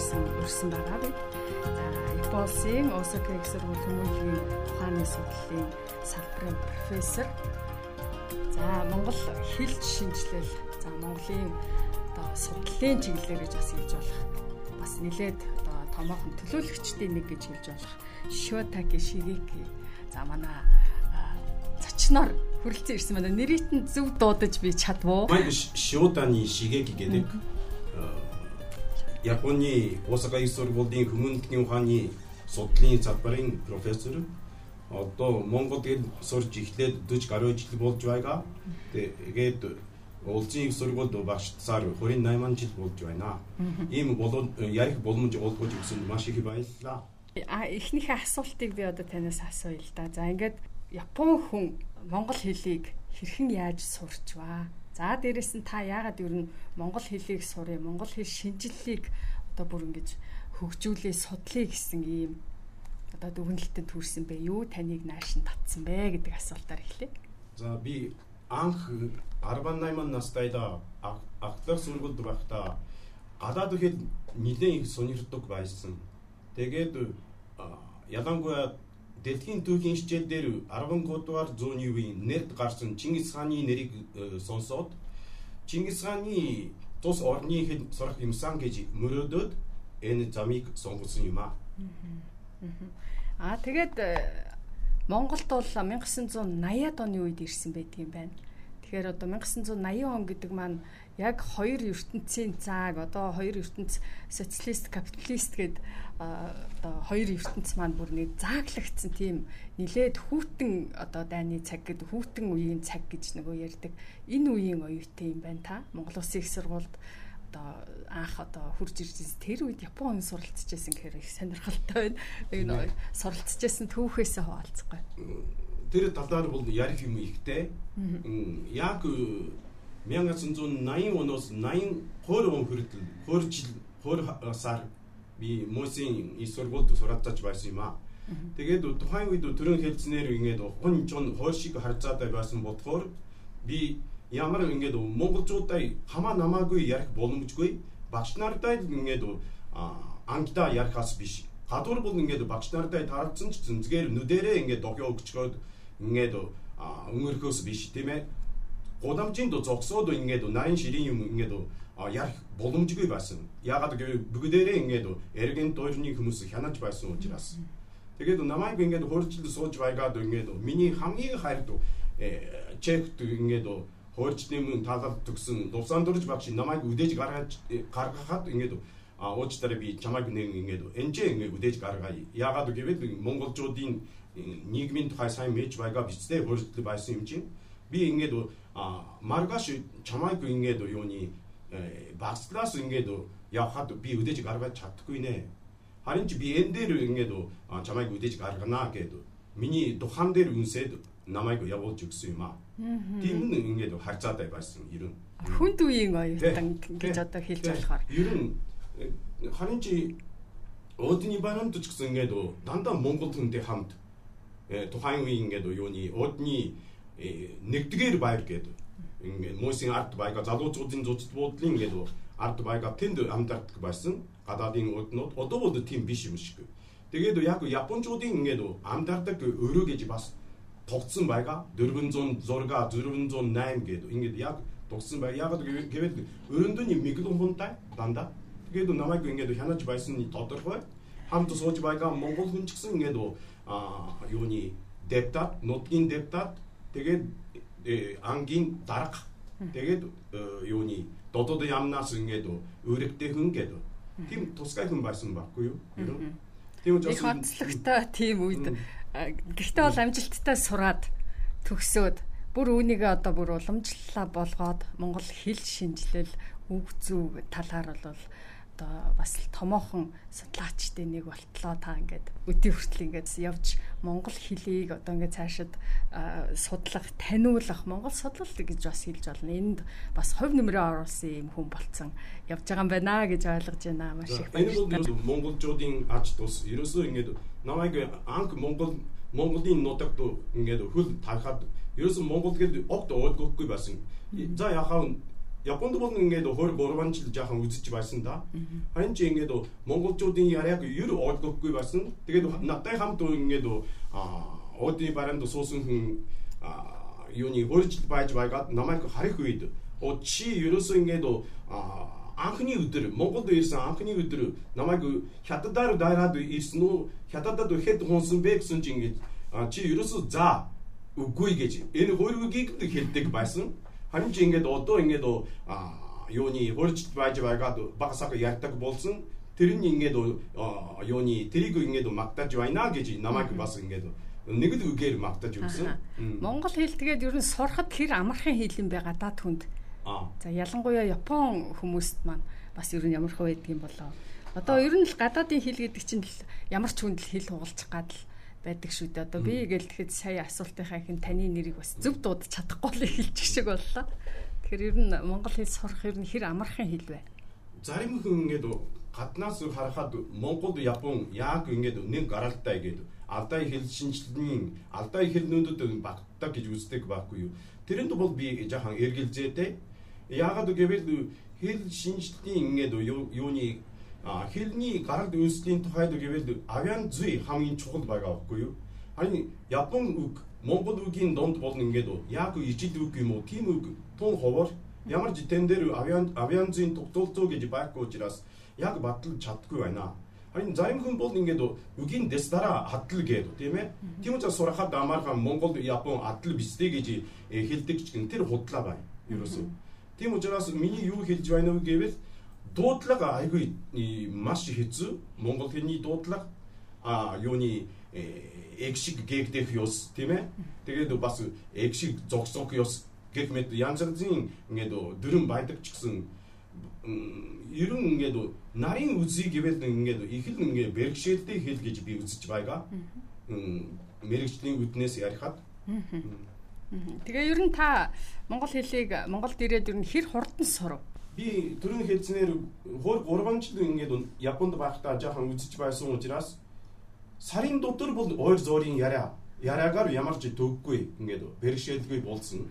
ирсэн өрсөн байгаа би. За Япосын Осака их сургууль хүмүүлийн ухааны судлалын салбарын профессор. За Монгол хэл шинжилэл за Монголын одоо судлалын чиглэлээр гэж бас хэлж болох. Бас нэлээд одоо томоохон төлөөлөгчдийн нэг гэж хэлж болох Shotaki Shigeki. За манай зочноор хүрэлцэн ирсэн байна. Нэрийг нь зөв дуудаж би чадвуу. Шиотаны Шигеки гэдэг Японы Осака их сургуулийн хүмүүнлэгийн ухааны судлалын салбарын профессор. Одоо Монголд сурж эхлээд 40 гаруй жил болж байгаа. Тэгээд Улсын их сургуульд багшсаар 28 жил болж байна. Ийм болон ярих боломж олгож өгсөн маш их баярлалаа. А эхнийхээ асуултыг би одоо танаас асууя л да. За ингээд Япон хүн монгол хэлийг хэрхэн яаж сурч ба? За дээрэс нь та яагаад ер нь монгол хэлийг сурыг, монгол хэл шинжиллийг одоо бүр ингэж хөгжүүлээ, судлаа гэсэн ийм одоо дүгнэлтэнд төрсэн бэ юу? Таныг нааш нь татсан бэ гэдэг асуултаар эхлэе. За би анх 18 настайда ахлах сургуульд байхдаа гадаад хэл нэлээд их сонирхдог байсан. Тэгээд ялангуяа Дэлхийн түүхийн хичээл дээр 13 дугаар зууны үеийн нэрд гарсан Чингис хааны нэрийг э, сонсоод Чингис хааны тус орны хэд сурах юмсан гэж мөрөөдөд энэ замыг сонгосон юм аа. Аа тэгээд э, Монголд бол 1980-ад оны үед ирсэн байдаг юм байна. Тэгэхээр одоо 1980 он гэдэг маань яг хоёр ертөнцийн цаг одоо хоёр ертөнц социалист капиталист гэд одоо хоёр ертөнц маань бүр нэг зааглагдсан тийм нилээд хүүтэн одоо дайны цаг гэд хүүтэн үеийн цаг гэж нөгөө ярьдаг. Энэ үеийн оюутай юм байна та. Монгол Улсын их сургуульд одоо анх одоо хурж ирсэн тэр үед Япон хүн суралцж байсан гэхээр их сонирхолтой байна. Энэ суралцж байсан түүхээсээ хуваалцахгүй тэр талаар бол ярих юм ихтэй. Яг 1980 оноос 82 он хүртэл 20 жил 20 сар би Мосын их сургуульд суралцаж байсан юм аа. Тэгээд тухайн үед төрөн хэлснээр ингээд хүн чон хойш шиг харцаатай байсан болохоор би ямар ингээд монголчуудаа хамаа намаагүй ярих боломжгүй багш нартай ингээд ангидаа ярихаас биш гадуур бол ингээд багш нартай таалцсан ч зэнзгээр нүдэрээ ингээд дохио өгчгөөд ингээд өнгөрөхөөс биш тийм ээ. Гудамжинд зогсоод ингээд 80 ширийн юм ингээд ярих боломжгүй байсан. Ягаад гэвэл бүгдээрээ ингээд эргэн дуурны хүмүүс хянаж байсан учраас. Тэгээд намайг ингээд хуурчлал сууж байгаад ингээд миний хамгийн хайрд э, чект ингээд хуурчлын мөн талаар төгсөн Лувсандурж багш намайг үдээж гаргаж гаргахад ингээд а уучтараа би чамайг нэг ингээд энжээ ингээд үдээж гаргая. Ягаад гэвэл монголчуудын нийгмийн тухай сайн мэдж байгаа бицтэй хөрөлтөл байсан юм чинь би ингээд маргаш чамайг ингээд юуны э, багслаас ингээд явхад би өдөөж гаргаж чадахгүй нэ. Харин ч би энэ дээр ингээд чамайг өдөөж гаргана гэдэг миний духан дээр үнсээд намайг явуулж өгсөн юм аа. Тийм нь ингээд харцаатай байсан ер нь. Хүнд үеийн оюутан гэж одоо хэлж болохоор. Ер нь э, харин чи Одны барамт ч гэсэн ингээд дандаа Монгол хүнтэй хамт тухайн үеийн ингээд юуны уудны э, нэгдгээр байр гэдэг ингээд мөсийн арт байга залуучуудын зузд буудлын ингээд арт байга тэнд амьдардаг байсан гадаадын ууднууд одоо бол тийм биш юм шиг. Тэгээд яг японочдын ингээд амьдардаг өрөө гэж бас тогтсон байгаа 400 6 408 гэдэг ингээд яг тогтсон бай. Яг гэвэл өрөөндөө микрофонтай дандаа. Тэгээд намайг ингээд хянаж байсан нь тодорхой. Хамт сууж байгаа монгол хүн ч гэсэн ингээд юуны депутат, нутгийн депутат тэгээд э, ангийн дарга. Тэгээд э, юуны додод ямнаас ингээд өрөвтэй хүн гэдэг. Тийм тусгай хүн байсан байхгүй юу? Тийм учраас их онцлогтой тийм үед. Гэхдээ бол амжилттай сураад төгсөөд бүр үүнийгээ одоо бүр уламжлалаа болгоод монгол хэл шинжилэл үг зүй талаар бол одоо бас томоохон судлаачдын нэг болтлоо та ингээд өдий хүртэл ингээд явж монгол хэлийг одоо ингээд цаашид судлах, таниулах, монгол судлал гэж бас хэлж болно. Энд бас хувь нэмрээ оруулсан юм хүн болцсон явж байгаа юм байна гэж ойлгож байна. Маш их баярлалаа. Энэ бол монголчуудын ач тус. Ерөөсөө ингээд намайг анх монгол Монголын нутагт ингээд хөл тарахад ерөөсөн Монгол гэдэг огт уудгүйгүй байсан. За яхаа Японд бол ингээд 23 жил жаахан үзэж байсан да. Харин ч ингээд монголчуудын яриаг ер ойлгохгүй байсан. Тэгээд надтай хамт ингээд одны баранд суусан хүн юуны хөрж байж байгаад намайг харих үед оо чи ерөөсөө ингээд анхны өдөр Монголд ирсэн анхны өдөр намайг хятадаар дайраад ирсэн үү хятадад хэд хонсон бэ гэсэн чинь ингээд чи ерөөсөө за үгүй гэж энэ хөрвөгийг хэлдэг байсан харин чи ингээд одоо ингээд юуны хөрж байж байгаад багасаа ярьдаг болсон тэр нь ингээд юуны тэрийг ингээд магтаж байна гэж намайг бас ингээд нэг л үгээр магтаж өгсөн. Монгол хэл тэгээд ер нь сурахад хэр амархан хэл юм бэ гадаад хүнд. За ялангуяа Япон хүмүүст маань бас ер нь ямар хөө байдгийн болоо. Одоо ер нь л гадаадын хэл гэдэг чинь ямар ч хүнд хэл хугалчих гад л байдаг шүү дээ. Одоо би гээл тэгэхэд сая асуултынхаа хин таны нэрийг бас зөв дуудаж чадахгүй л хэлчих шиг боллоо. Тэгэхээр ер нь монгол хэл сурах ер нь хэр амархан хэл вэ? Зарим хүн ингээд гаднаас харахад Монгол Япон яг ингээд нэг гаралтай гэдэг алдаа хэл шинжилгээний алдаа хэлнүүдэд багтдаг гэж үздэг байхгүй юу. Тэрэнд бол би жаахан эргэлзээтэй Яагаад гэвэл хэл шинжилтийн ингээд юуны хэлний гаралд үүслийн тухайд гэвэл авиан зүй хамгийн чухал байгаа байхгүй юу? Харин Япон үг Монгол үгийн донд бол ингээд яг ижил үг юм уу? Тийм үг тун ховор ямар ч тэн дээр авиан авиан зүйн тогтолцоо гэж байхгүй учраас яг батал чаддгүй байна. Харин зарим хүн бол ингээд үгийн дэс дараа адал гэдэг тийм ээ. Тийм учраас сурахад амархан Монгол Япон адал бистэй гэж хэлдэг чинь тэр худлаа байна. Ерөөсөө. Тийм учраас миний юу хэлж байна вэ гэвэл дуудлага айгүй маш хэцүү. Монгол хэлний дуудлага а юуны экшиг гээгдэх ёс тийм ээ. Тэгээд бас экшиг зогсох ёс гэх мэт янз бүрийн ингээд дөрөн байдаг ч гэсэн ерөн ингээд нарийн үзий гэвэл ингээд их л ингээд бэрхшээлтэй хэл гэж би үзэж байгаа. Мэргэжлийн үднээс ярихад. Тэгээ ер нь та монгол хэлийг Монголд ирээд ер нь хэр хурдан сурав? Би түрүүн хэлснээр хөр 3 жил ингээд Японд байхдаа жоохон үзэж байсан учраас сарын дотор бол ойр зөөрийн яриа яриагаар ямар ч төггүй ингээд бэрхшээлгүй болсон.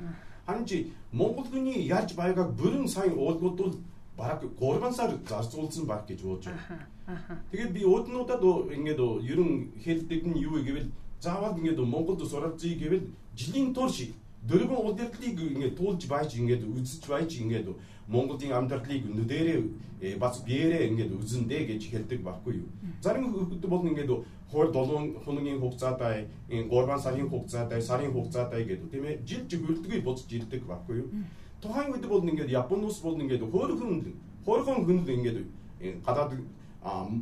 Харин чи монгол хүний ярьж байгааг бүрэн сайн уулгууд бол бараг 3 сар зарцуулсан баг гэж бууж байна. Тэгээд би ууднуудад ингээд ерөн хэлдэг нь юу гэвэл заавал ингээд Монголд суралцъя гэвэл жилийн турш дөрвөн удирдлыг ингээд туулж байж ингээд үзэж байж ингээд Монголын амьдралыг нүдэрээ э, бас биеэрээ ингээд үзэндэ гэж хэлдэг байхгүй юу. Зарим хүмүүс бол ингээд 27 хоногийн хугацаатай 3 сарын хугацаатай сарын хугацаатай гэдэг тийм ээ жил жигүрдгийг бодож ирдэг байхгүй юу. Тухайн үед бол ингээд Японоос бол ингээд хөөрхөн хөөрхөн хүн ингээд э, гадаад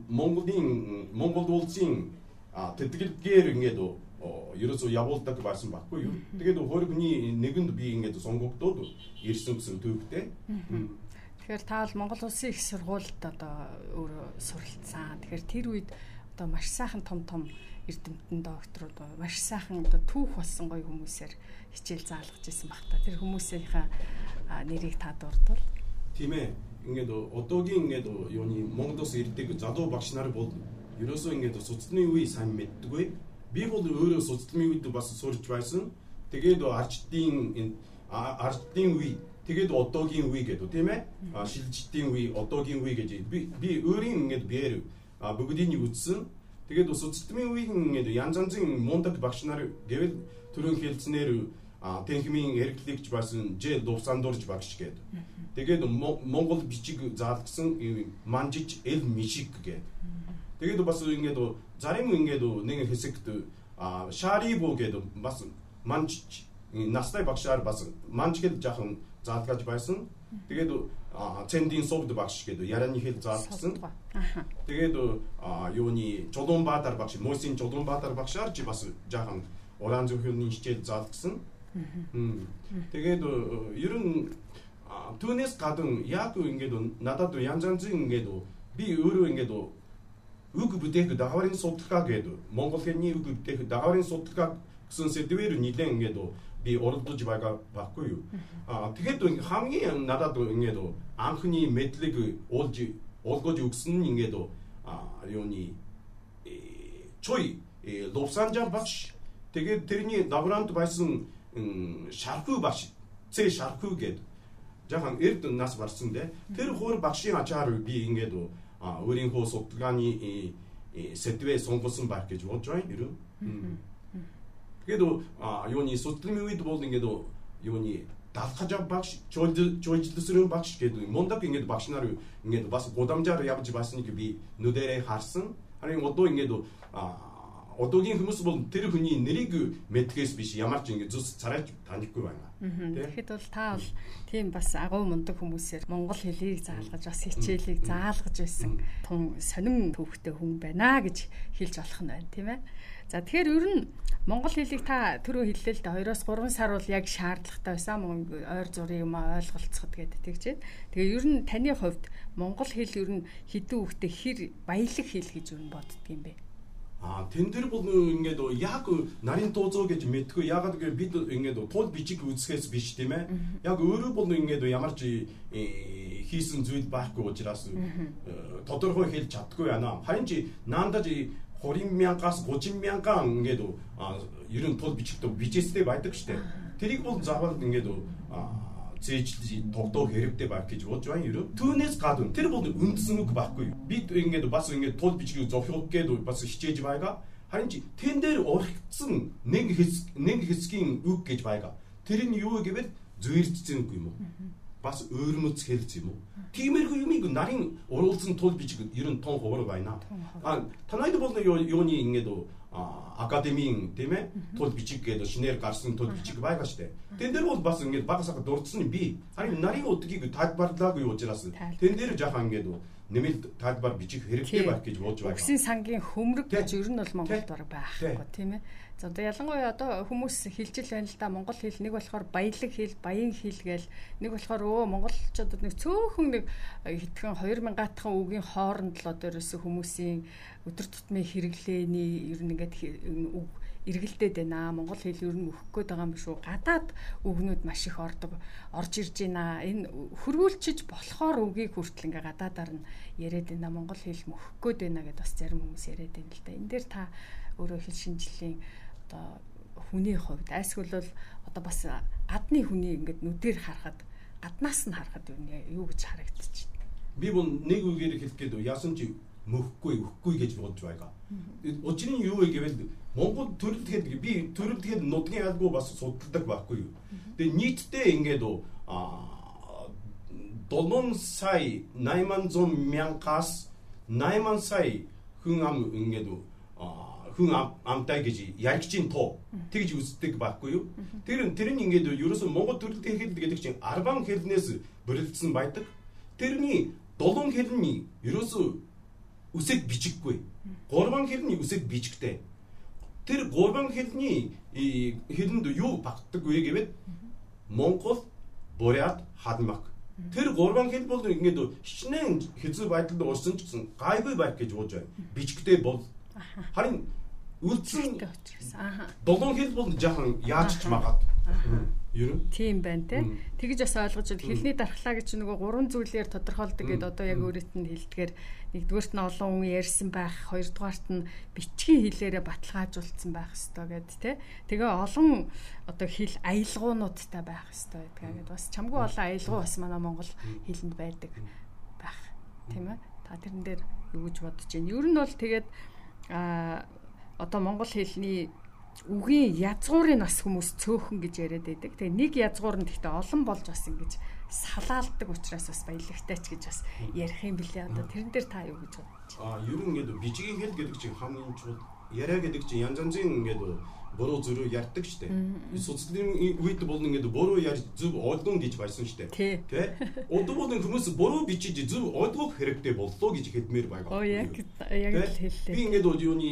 Монголын Монгол улсын тэтгэлгээр ингээд ерөөсөө явуулдаг байсан байхгүй юу. Тэгээд хөргөний нэгэнд би ингээд сонгогдоод ирсэн гэсэн төвхтэй. Тэгэхээр та бол Монгол Улсын их сургуульд одоо өөрөө суралцсан. Тэгэхээр тэр үед одоо маш сайхан том том эрдэмтэн докторууд маш сайхан одоо түүх болсон гоё хүмүүсээр хичээл заалгаж ирсэн баг та. Тэр хүмүүсийнхаа нэрийг та дурдвал. Тийм ээ. Ингээд одоогийн ингээд юуны Монголоос ирдэг залуу багш нар бол ерөөсөө ингээд суцны үе сайн мэддэггүй би бол өөрөө судалмын үед бас сурж байсан. Тэгээд арчдын арчдын үе тэгээд одоогийн үе гэдэг тийм ээ. Шилжилтийн үе, одоогийн үе гэж би би өөрийн ингээд биээр бүгдийг үзсэн. Тэгээд судалмын үеийн ингээд янз янзын мундаг багш нар гэвэл төрөн хэлцнээр Тэнхмийн эргэлэгч байсан Ж Дувсандурж багш гэдэг. Тэгээд Монгол бичиг заалгсан манжиж эл мишиг гэдэг. Тэгээд бас ингээд зарим ингээд нэг хэсэгт шарибу гэдэг бас манч настай багшаар бас манч гэдэг жаахан заалгаж байсан. Тэгээд цэндийн совд багш гэдэг ярианы хэл заалгасан. Тэгээд юуны Жолонбаатар багш, Мосин Жолонбаатар багшаар чи бас жаахан оранж хөлний хичээл заалгасан. Тэгээд ер нь түүнээс гадна яг ингээд надад янз янзын ингээд би өөрөө ингээд үг бүтээх дааврын судалгаа гэдэг Монгол хэлний үг бүтээх дааврын судалгаа гэсэн сэдвээр нэлээд ингээд би оролдож байгаа байхгүй юу. Аа тэгэхэд хамгийн надад ингээд анхны мэдлэг уулж уулгож өгсөн нь ингээд аа юуны чой ловсанжар багш тэгээд тэрний даврант байсан шархуу багш цэ шархуу гэдэг жаахан эрд нас барсан дээ. Тэр хуур багшийн ачаар би ингээд 아, あウーリン放送とかに、えー、設定損保寸ばっけ状態いる、うん、けどあよにそっちに向いてぼうけどよに다 음, 음. 음, 아, 가자 박시 조이드 조이드 쓰는 박시 게도 뭔다 게도 박시 나를 게도 봐서 고담자를 야부지 봤으니까 비 누데레 하슨? 아니 뭐또 게도 아 одоогийн хүмүүс бол тэр хүний нэрийг мэдхээс биш ямар ч ингэ зүс царайч танихгүй байна. Тэгэхэд бол та бол тийм бас агуу мундаг хүмүүсээр монгол хэлийг заалгаж бас хичээлийг заалгаж байсан тун сонин төвхтэй хүн байна гэж хэлж болох нь байна тийм ээ. За тэгэхээр ер нь монгол хэлийг та түрүү хэллээ л дээ 2-оос 3 сар бол яг шаардлагатай байсан мөн ойр зургийг юм ойлголцоход гэдэг тэгж. Тэгээ ер нь таны хувьд монгол хэл ер нь хэдэн үгтэй хэр баялаг хэл гэж ер нь боддгийм бэ? А тэн дээр бол ингээд яг нарийн туузоо гэж мэдгүй ягаад гэвэл бид ингээд туул бичиг үзэхээс биш тийм ээ. Яг өөрөө бол ингээд ямар ч э, хийсэн зүйл байхгүй учраас э, тодорхой хэлж чаддгүй байна. Харин чи наандаж 20 мянгаас 30 мянган ингээд ер нь туул бичигтэй бичээстэй байдаг штэ. Тэрийг бол заавал ингээд зээжлж тогтоо хэрэгтэй байх гэж бодож байна ерөө. Түүнээс гадна тэр бол үндсэн үг байхгүй. Бид ингээд бас ингээд тул бичгийг зовхох гээд бас хичээж байгаа. Харин чи тэн дээр урагдсан нэг хэсэг нэг хэсгийн үг гэж байгаа. Тэр нь юу гэвэл зүйрцсэн үг юм уу? Бас өөрмөц хэлц юм уу? Тиймэрхүү юмыг нарийн уруулсан тул бичиг ер нь тон хувар байна. А танайд бол юуны ингээд академийн тийм ээ? Тул бичиг гэдэг шинээр гарсан тул бичиг байгаа штэ. Тэн дээр бол бас ингээд багасаа дурдсан нь би. Харин нарийн удгийг тайлбарлаагүй учраас тэн дээр жаахан ингээд нэмэлт тайлбар бичих хэрэгтэй байх гэж бодож байна. Өгсөн сангийн хөмрөг гэж ер нь бол Монголд бараг байхгүй тийм ээ. За одоо ялангуяа одоо хүмүүс хэлжил байна л да Монгол хэл нэг болохоор баялаг хэл, баян хэл гээл нэг болохоор өө монголчуудад нэг цөөхөн нэг хитгэн 2000-аатхан үгийн хооронд л одоо ерөөсө хүмүүсийн өдөр тутмын хэрэглээний ер нь ингээд үг эргэлдээд байна. Монгол хэл ер нь өөхөх гээд байгаа юм шүү. Гадаад үгнүүд маш их ордог орж ирж байна. Энэ хөрвүүлчиж болохоор үгийг хүртэл ингээ гадаадаар нь яриад байна. Монгол хэл мөхөх гээд байна гэдээ бас зарим хүмүүс яриад байна л да. Энэ дээр та өөрөө хэл шинжиллийн одоо хүний хувьд айсгүл бол одоо бас гадны хүний ингээд нүдээр харахад гаднаас нь харахад юу гэж харагдчих. Би бол нэг үгээр хэлэх гээд яасан чи мөхгүй өхгүй гэж бодож байгаа. Учир нь юу вэ гэвэл Монгол төрөл тэгэхэд би төрөл тэгэхэд нутгийн албаа бас судалдаг байхгүй юу. Тэгээ нийтдээ ингээд а 7 сая 800 мянгаас 8 сая хүн ам ингээд хүн амтай гэж ягчийн тоо тэгж үздэг байхгүй юу. Тэр тэр нь ингээд ерөөсөн Монгол төрөлтэй хэл гэдэг чинь 10 хэлнээс бүрэлдсэн байдаг. Тэрний 7 хэл нь ерөөсөө үсэг бичиггүй. 3 хэл нь үсэг бичгтэй. Тэр 3 хэлний хэлэнд юу багтдаг вэ гэвэл Монгол, Бурят, Хадмак. Тэр 3 хэл бол ингээд хичнээн хэзээ байдалд уурсан ч гэсэн гайгүй байх гэж бодож байна. Бичгтэй бол харин үлдсэн аа. Долоон хэл бол жаахан яаж ч магаад. Ер нь тийм байна те. Тэгж бас ойлгож байна. Хэлний дархлаа гэж нөгөө гурван зүйлээр тодорхойлдог гэдээ одоо яг өөрөөт нь хэлдгээр нэгдүгээрт нь олон хүн ярьсан байх, хоёрдугаарт нь бичгийн хэлээрээ баталгаажуулсан байх хэвээр гэд те. Тэгээ олон одоо хэл аялгуунуудтай байх хэвээр байдаг гэд бас чамгүй олон аялгуу бас манай Монгол хэлэнд байдаг байх. Тийм ээ. Та тэрэн дээр юу гэж бодож байна? Ер нь бол тэгээд а одоо монгол хэлний үгийн язгуурыг бас хүмүүс цөөхөн гэж яриад байдаг. Тэгээ нэг язгуур нь гэхдээ олон болж бас ингэж салаалдаг учраас бас баялагтай ч гэж бас ярих юм билээ. Одоо тэрэн дээр та юу гэж бодож байна? Аа, ер нь ингээд бичгийн хэл гэдэг чинь хамгийн чухал яриа гэдэг чинь янз янзын ингээд буруу зөрөө ярьдаг штэ. Суцлын үед бол ингээд буруу ярьж зөв ойлгон гэж байсан штэ. Тэ. Одоо бол хүмүүс буруу бичиж зөв ойлгох хэрэгтэй боллоо гэж хэлмээр байгаа. Оо яг яг л хэллээ. Би ингээд юуны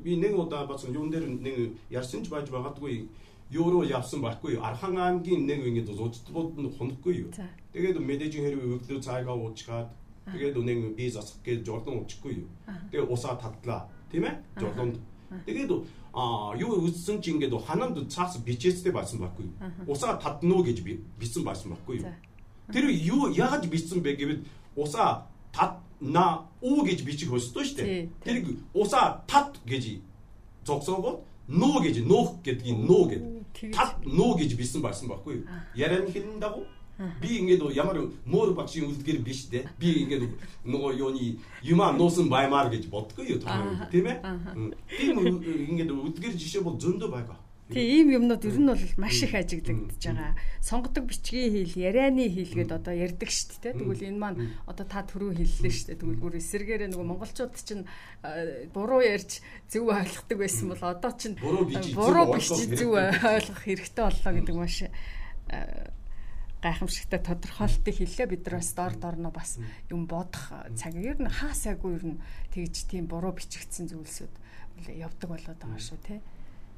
би нэг удаа бас юун дээр нэг ярьсан ч байж магадгүй евро явсан байхгүй Архан аймгийн нэг ингээд зузтбууд нь хонхгүй юу. Тэгээд мэдээжин хэрэг өглөө цайгаа уучгаад тэгээд нэг би засах гэж жолон уучхгүй юу. Тэгээд усаа тадлаа. Тийм ээ? Жолонд. Тэгээд а юу үссэн чи ингээд ханамд цаас бичээстэй байсан байхгүй. Усаа татнуу гэж бичсэн байсан байхгүй юу. Тэр юу яаж бичсэн бэ гэвэл усаа тат на уу гэж бичих хөстэй шүү дээ. Тэр усаа тат гэж зогсоогоод нуу гэж нуух гэдгийг нуу гэд тат нуу гэж бичсэн байсан байхгүй юу. Ярианы хэлэн дагуу Би ингээд ямар мөр багшийн үлдгэр биш дээ. Би ингээд нөгөө юуны юмаа нуусан баймаар гэж боддгоо юу тийм ээ. Тийм ингээд үлдгэр жишээ бол зөндөө байгаа. Тийм ийм юмнууд ер нь бол маш их ажиглагдаж байгаа. Сонгодог бичгийн хэл, ярианы хэлгээд одоо ярьдаг шүү дээ. Тэгвэл энэ маань одоо та түрүү хэллээ шүү дээ. Тэгвэл бүр эсэргээрээ нөгөө монголчууд чинь буруу ярьж зөв ойлгохдаг байсан бол одоо чинь буруу бичиж зөв ойлгох хэрэгтэй боллоо гэдэг маш гайхамшигтай тодорхойлтыг хэллээ. Бид нар бас дор дорно бас юм бодох цаг. Ер нь хаасаагүй ер нь тэгж тийм буруу бичигдсэн зүйлсүүд явдаг болоод байгаа шүү тий.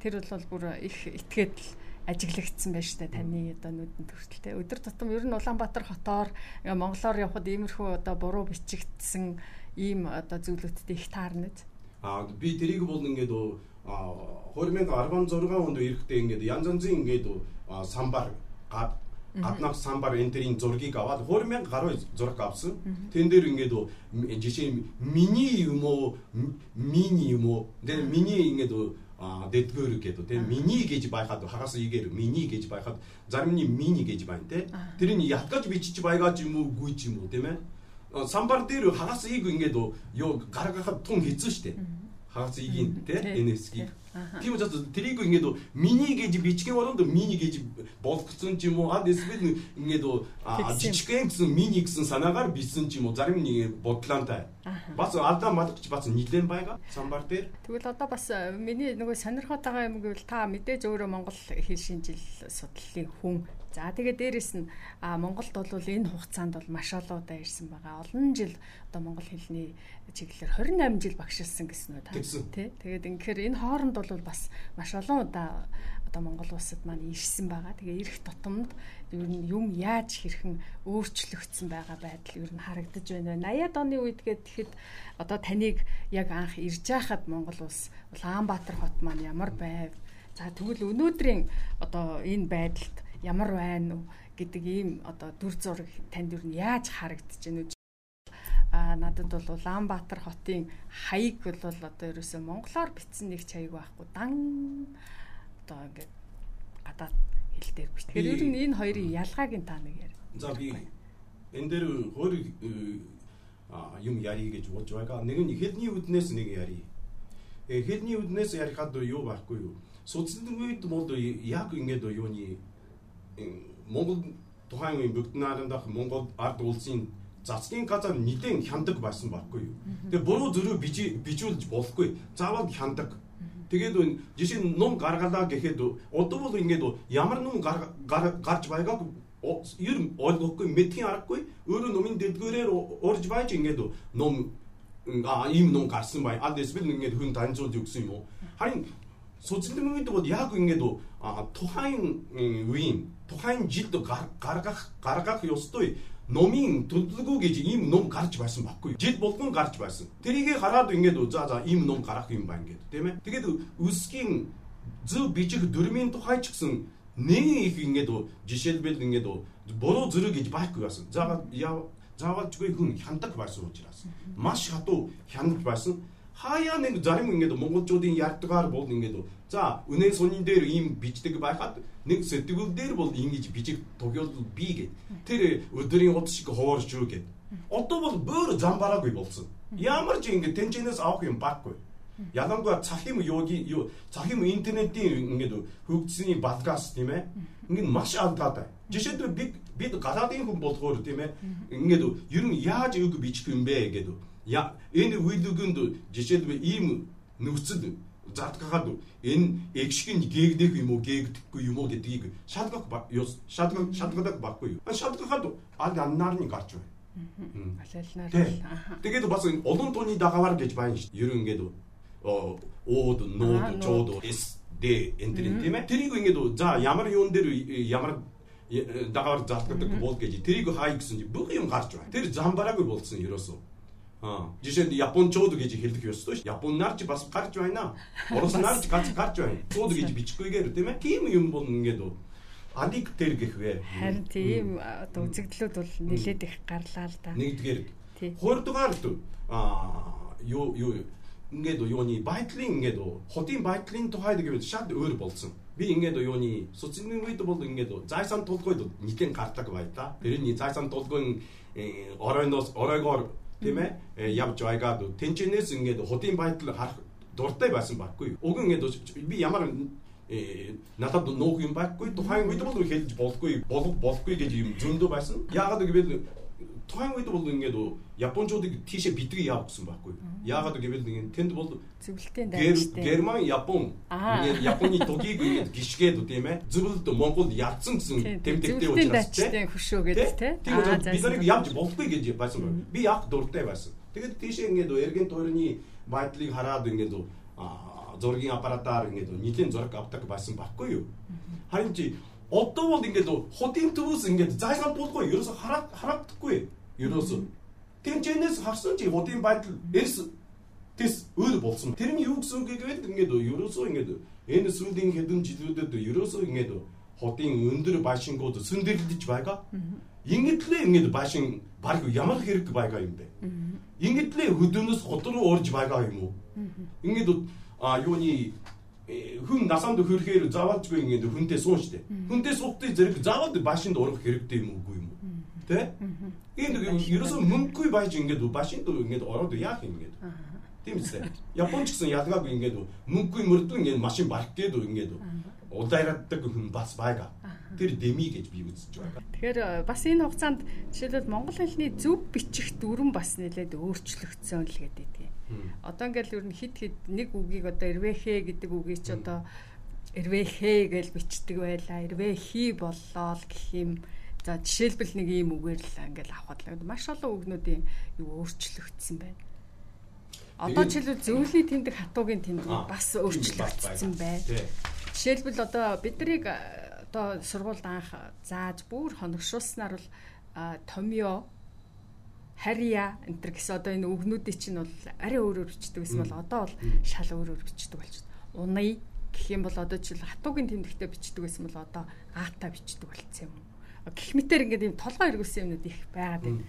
Тэр бол бүр их итгээд л ажиглагдсан байж та таны одоо нүдэнд хүртэл те өдөр тутам ер нь Улаанбаатар хотоор Монголоор явхад иймэрхүү одоо буруу бичигдсэн ийм одоо зүйлүүдтэй их таарнад. Аа би тэрийг бол ингээд 2016 онд ирэхдээ ингээд янз янзын ингээд самбар гад гаднаас самбар энтерийн зургийг аваад 2000 гаруй зураг авсан. Тэн дээр ингээд жишээ мини юм уу мини юм уу? Тэр мини ингээд дэдгөр гэдэг тийм мини гэж байхад хагас игээр мини гэж байхад зарим нь мини гэж байна те тэрийг яткаж бичиж байгаач юм уу гүйч юм уу тийм ээ самбар дээр хагас ийг ингээд юу гаргахад тун хэцүү штэ. Хагас игийн те энэ хэсгийг Тийм учраас тэрийг ингээд мини гэж бичгийн оронд мини гэж болгоцсон ч юм уу? Ад эсвэл ингээд жижигхэн гэсэн мини гэсэн санаагаар бичсэн ч юм уу? Зарим нэг бодлоонтай. Бас алдаа малгч бас нилэн байгаа самбар дээр. Тэгвэл одоо бас э, миний нөгөө сонирхоод байгаа юм гэвэл та мэдээж өөрөө Монгол хэл шинжил судлалын хүн За тэгээ дээрэс нь Монголд бол энэ хугацаанд бол маш олон удаа ирсэн байгаа. Олон жил одоо монгол хэлний чиглэлээр 28 жил багшилсан гэсэн үү та. Тий. Тэгээд ингээд энэ хооронд бол бас маш олон удаа одоо Монгол улсад маань ирсэн байгаа. Тэгээ ирэх тутамд ер нь юм яаж хэрхэн өөрчлөгдсөн байгаа байдал ер нь харагдаж байна. 80-ад оны үед гэхэд одоо таныг яг анх ирж байхад Монгол улс Улаанбаатар хот маань ямар байв? За тэгвэл өнөөдрийн одоо энэ байдалд ямар байна уу гэдэг ийм одоо дүр зураг танд юу яаж харагдаж байна вэ? А надад бол Улаанбаатар хотын хаяг бол одоо ерөөсөө монголоор бичсэн нэг чаяг байхгүй дан одоо ингээд гадаад хэл дээр бич. Тэгэхээр ер нь энэ хоёрын ялгааг нь та нэг яар. За би энэ дээр хөр юм яри гэж бодж байгаа. Нэг нь хэлний үднээс нэг яри. Э хэлний үднээс ярихад юу байхгүй юу? Судалсан үед бол яг ингээд юуны Монгол тухайн үеийн бүгд наадах Монгол ард улсын засгийн газар нэгэн хяндаг байсан байхгүй юу. Тэгээ буруу зөрүү bijүүлж болохгүй. Заавал хяндаг. Тэгээд жишээ нь ном гаргалаа гэхэд одоо бол ингээд ямар ном гарч байгааг ер нь ойлгохгүй мэдхийн аргагүй. Өөрөө номын дэлгүүрээр урж байж ингээд ном ийм ном гарсан бай. А эсвэл ингээд хүн таньцуулж өгсөн юм уу? Харин суцлын үед бол яг ингээд тухайн үеийн тухайн жилд гаргах гаргах ёстой номын төлөвлөгөө гэж ийм ном гарч байсан байхгүй юу? Жил болгон гарч байсан. Тэрийг хараад ингээд за за ийм ном гарах юм байна гэдэг тийм ээ. Тэгээд үсгийн зөв бичих дөрмийн тухай ч гэсэн нэг их ингээд жишээлбэл ингээд буруу зэрэг гэж байхгүй байсан. Заавал заавал ч хүн хяндаг байсан учраас маш хатуу хянаж байсан хаяа нэг зарим ингээд монголчуудын ярьдгаар бол ингээд за үнэн сунын дээр ийм бичдэг байхад нэг сэтгэл дээр бол ингэж бичиг тогёол би гэд. Тэр өдрийн удаа шиг хуурч юу гэд. Одоо бол бөөр зам бараагүй болсон. Ямар ч ингээд тэнцэнээс авах юм баггүй. Ялангуяа цахим йоги юу цахим интернетийн ингээд хөгжсөний подкаст тийм ээ. Ингээд маш алдаатай жишээлбэл бид бид гадаадын хүн болохоор тийм ээ ингээд ер нь яаж үг бичих юм бэ гэдэг я энэ үйлдвэгэнд жишээлбэл ийм нөхцөл зардгахад энэ экшиг нь гээгдэх юм уу гээгдэхгүй юм уу гэдгийг шалгах шалгах шалгадаг баггүй шалгахад аль аннаар нь гарч байна. Алайлнаар тэгээд бас олон тооны дагавар гэж байна шүү ер нь ингээд ууд нууд чууд эс дэ энтрин тийм ээ? Тэрийг ингээд за ямар юун дээр ямар дагавар залтгадаг бол гэж тэрийг хай гэсэн чинь бүх юм гарч байна. Тэр зам бараагүй болсон ерөөсөө Жишээд япончууд гэж хэлэх ёстой ш. Японаар ч бас гарч байна. Ороснаар ч гарч гарч байна. Цууд гэж бичгүйгээр тийм ээ. Тийм юм бол ингээд адик тэр гэх вэ. Харин тийм одоо үзэгдлүүд бол нэлээд их гарлаа л да. Нэгдүгээр. Хоёрдугаар а юу юу ингээд юуны байдлын ингээд хотын байдлын тухайд гэвэл шал өөр болсон. Би ингээд юуны социализмын үед бол ингээд зайсан тулгойд нэгэн гардаг бай та. Тэрний зайсан тулгойн оройноос оройгоор тийм ээ явж байгаад тэнчнээс ингээд хотын байдал харах дуртай байсан байхгүй. Уг ингээд би ямар э надад нуух юм байхгүй тухайн үед бол хэлж болохгүй болох болохгүй гэж юм зөндөө байсан. Яагаад гэвэл тухайн үед бол ингээд Япончуудыг тийшээ битгий яав гэсэн байхгүй. Яагаад гэвэл ингээд тэнд бол зөвлөлтийн дайнчтай. Герман, Япон ингээд Японы тугийг ингээд гიშгээд тийм ээ. Зөвлөлт Монгол ядсан гэсэн тэмдэгтэй учраас тийм хөшөө гэдэг тийм. Би нарыг явж болохгүй гэж байсан байна. Би яг дуртай байсан. Тэгээд тийшээ ингээд эргэн тойрны байдлыг хараад ингээд зургийн аппаратаар ингээд нийтийн зураг авдаг байсан байхгүй юу. Харин чи одоо бол ингээд хотын төвөөс ингээд зайсан тулгүй ерөөсө хараад харагдахгүй ерөөсө тэмчэнээс харсан чи хотын байдал эрс тэс өөр болсон. Тэрний юу гэсэн үг гэвэл ингээд ерөөсөө ингээд энэ сүүлийн хэдэн жилүүдэд ерөөсөө ингээд хотын өндөр башингууд сүндэрлэж байгаа. Ингээд л ингээд башин баг ямар хэрэг байгаа юм бэ? Ингээд л хөдөөнөөс хот руу орж байгаа юм уу? Ингээд а юуны хүн насанд хөрөхээр заавалжгүй ингээд хүнтэй суун штэ. Хүнтэй суухдын зэрэг заавал башинд урах хэрэгтэй юм уугүй юм уу? Тэ? Энэ ерөөсөө мөнгөгүй байж ингээд башинд ингээд ороод яах юм ингээд. Тийм үстэй. Японч гэсэн ялгаагүй ингээд мөнгөгүй мөрдөн ингээд машин барах гээд ингээд удаараддаг хүн бас байгаа. Тэр деми гэж би үзэж байгаа. Тэгэхээр бас энэ хугацаанд жишээлбэл монгол хэлний зөв бичих дүрэн бас нэлээд өөрчлөгдсөн л гэдэг Одоо ингээл ер нь хит хит нэг үгийг одоо эрвэхэ гэдэг үгийг ч одоо эрвэхэ гэж бичдэг байлаа. Эрвэхи боллоо л гэх юм. За жишээлбэл нэг ийм үгээр л ингээл авахад л маш олон үгнүүдийн юу өөрчлөгдсөн байна. Одоо жишээлбэл зөвлөлийн тэмдэг хатуугийн тэмдэг бас өөрчлөгдсөн байна. Жишээлбэл одоо биднийг одоо сургуульд анх зааж бүр хоногшуулснаар бол томьёо харья энэ төр гэсэн одоо энэ үгнүүдийн чинь бол арай өөрөөр бичдэг байсан бол одоо бол шал өөрөөр бичдэг болж байна. Унаа гэх юм бол одоо жишээл хатуугийн тэмдэгтээ бичдэг байсан бол одоо гаатаа бичдэг болцсон юм. Гэх мэтэр ингээд юм толгой эргүүлсэн юмнууд их байгаад байна.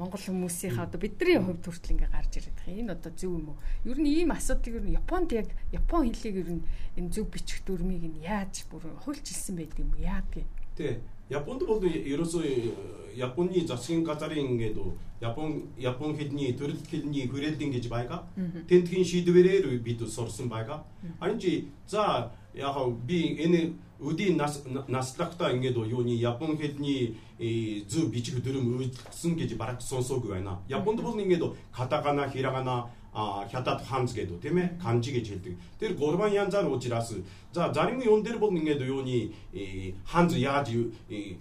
Монгол хүмүүсийнхаа одоо бидний хувьд хүртэл ингээ гарч ирээд байгаа. Энэ одоо зөв юм уу? Ер нь ийм асуудлыг ер нь Японд яг Япон хэлийг ер нь энэ зөв бичих дүрмийг нь яаж бүр хуульчилсан байдаг юм юм? Тий. Японд бол ерөөсөө Японы засгийн газарын ингээд Япон Япон хэлний төрөл хэлний хүрээлэн гэж байгаа. Тентхийн шийдвэрээр бид сурсан байгаа. Харин чи за яг би энэ 우디 나스 나스닥타 인게도 요니 야폰 헤드니 이즈 비치크 드름 쓴게지 바락 손소그와이나 야폰도 보는 인게도 가타카나 히라가나 아 갸타트 함즈게도 때문에 간지게 질등 때 고르반 얀자르 오치라스 자 자림이 온데르 보는 인게도 요니 이 한즈 야지 이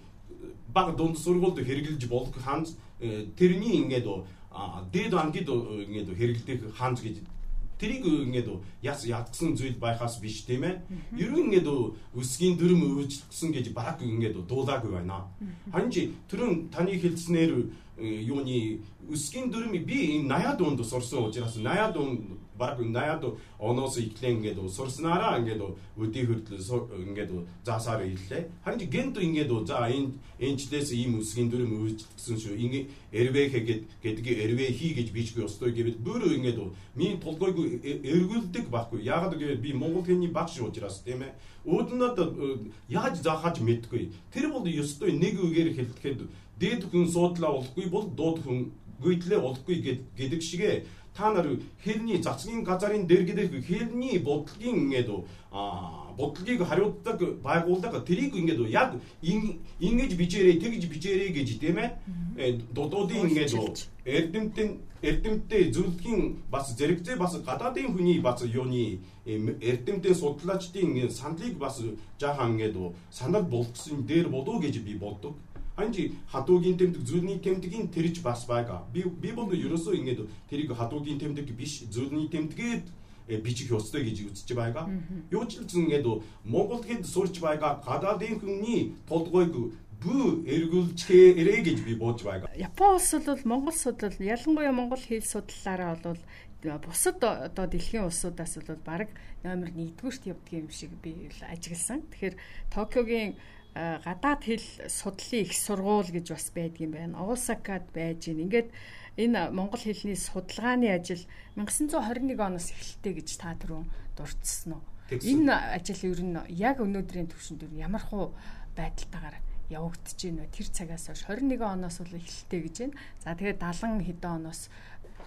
박돈 소르골도 헤르길지 볼크 한즈 테르니 인게도 아 데도 안기도 인게도 헤르길때 한즈게 тэрийг ингээд яс ядгсан зүйл байхаас биш тийм ээ. Ер нь ингээд өсгийн дүрм өвчлөсөн гэж баг ингээд дуулаагүй байна. Харин чи түрүүн таны хэлснээр юуны өсгийн дүрм би энэ 80-аад онд сурсан учраас 80-ад онд баг 80-ад оноос иклэн ингээд сурснараа ингээд өдий хөрдөл ингээд заасаар ирлээ. Харин гэнт ингээд за энэ энэчлээс ийм үсгийн дүрм үйлчлсэн шүү. Ингээ эрвэхэ гэдэг эрвэхи гэж бичгүй өстой гэвэл бүр ингээд миний тулгойг эргүүлдэг байхгүй. Яагаад гэвэл би монгол хэлний багш учраас тийм ээ. Өөднөд яаж заахаж мэдгүй. Тэр бол өстой нэг үгээр хэлэхэд дээд хүн суудлаа болохгүй бол дууд хүн гүйдлээ болохгүй гэдэг шигэ. Та нар хэлний цацгийн газарын дэргэдэх хэлний бодлогын ингээд а бодлогыг хариуцдаг байгууллага тэрийг ингээд яг ингэж бичээрэй тэгж бичээрэй гэж тийм ээ. Дуудуудын ингээд эрдэмтэн эрдэмтдээ зөвлөхийн бас зэрэгцээ бас гадаадын хүний бас юуны эрдэмтэн судлаачдын саналыг бас жаахан ингээд санал болгосон дээр болов гэж би боддог Анжи хадуугийн тэмдэг зүйлний тэмдгийн тэрж бас байгаа. Би би бол ерөөсөө ингэж тэрийг хадуугийн тэмдэг биш зүйлний тэмдгээд э, бичих ёстой гэж үзэж байгаа. Юу ч л ингэж Монгол хэд сурч байгаа гадаадын хүний толгойг бүү эргүүлчихээрэй гэж би бууж байгаа. Япон улс бол Монгол судал ялангуяа Монгол хэл судлалаараа бол бусад одоо дэлхийн улсуудаас бол баг номер 1-р явдаг юм шиг би ажигласан. Тэгэхээр Токиогийн гадаад хэл судлалын их сургууль гэж бас байдгийн байна. Овсакад байж гин. Ингээд энэ монгол хэлний судалгааны ажил 1921 оноос эхэлтэй гэж та түрүүн дурдсан уу? Энэ ажил ер нь яг өнөөдрийн түвшинд ер нь ямар хуу байдалтайгаар явагдаж байна вэ? Тэр цагаас хойш 21 оноос бол эхэлтэй гэж байна. За тэгээд 70 хэдэн оноос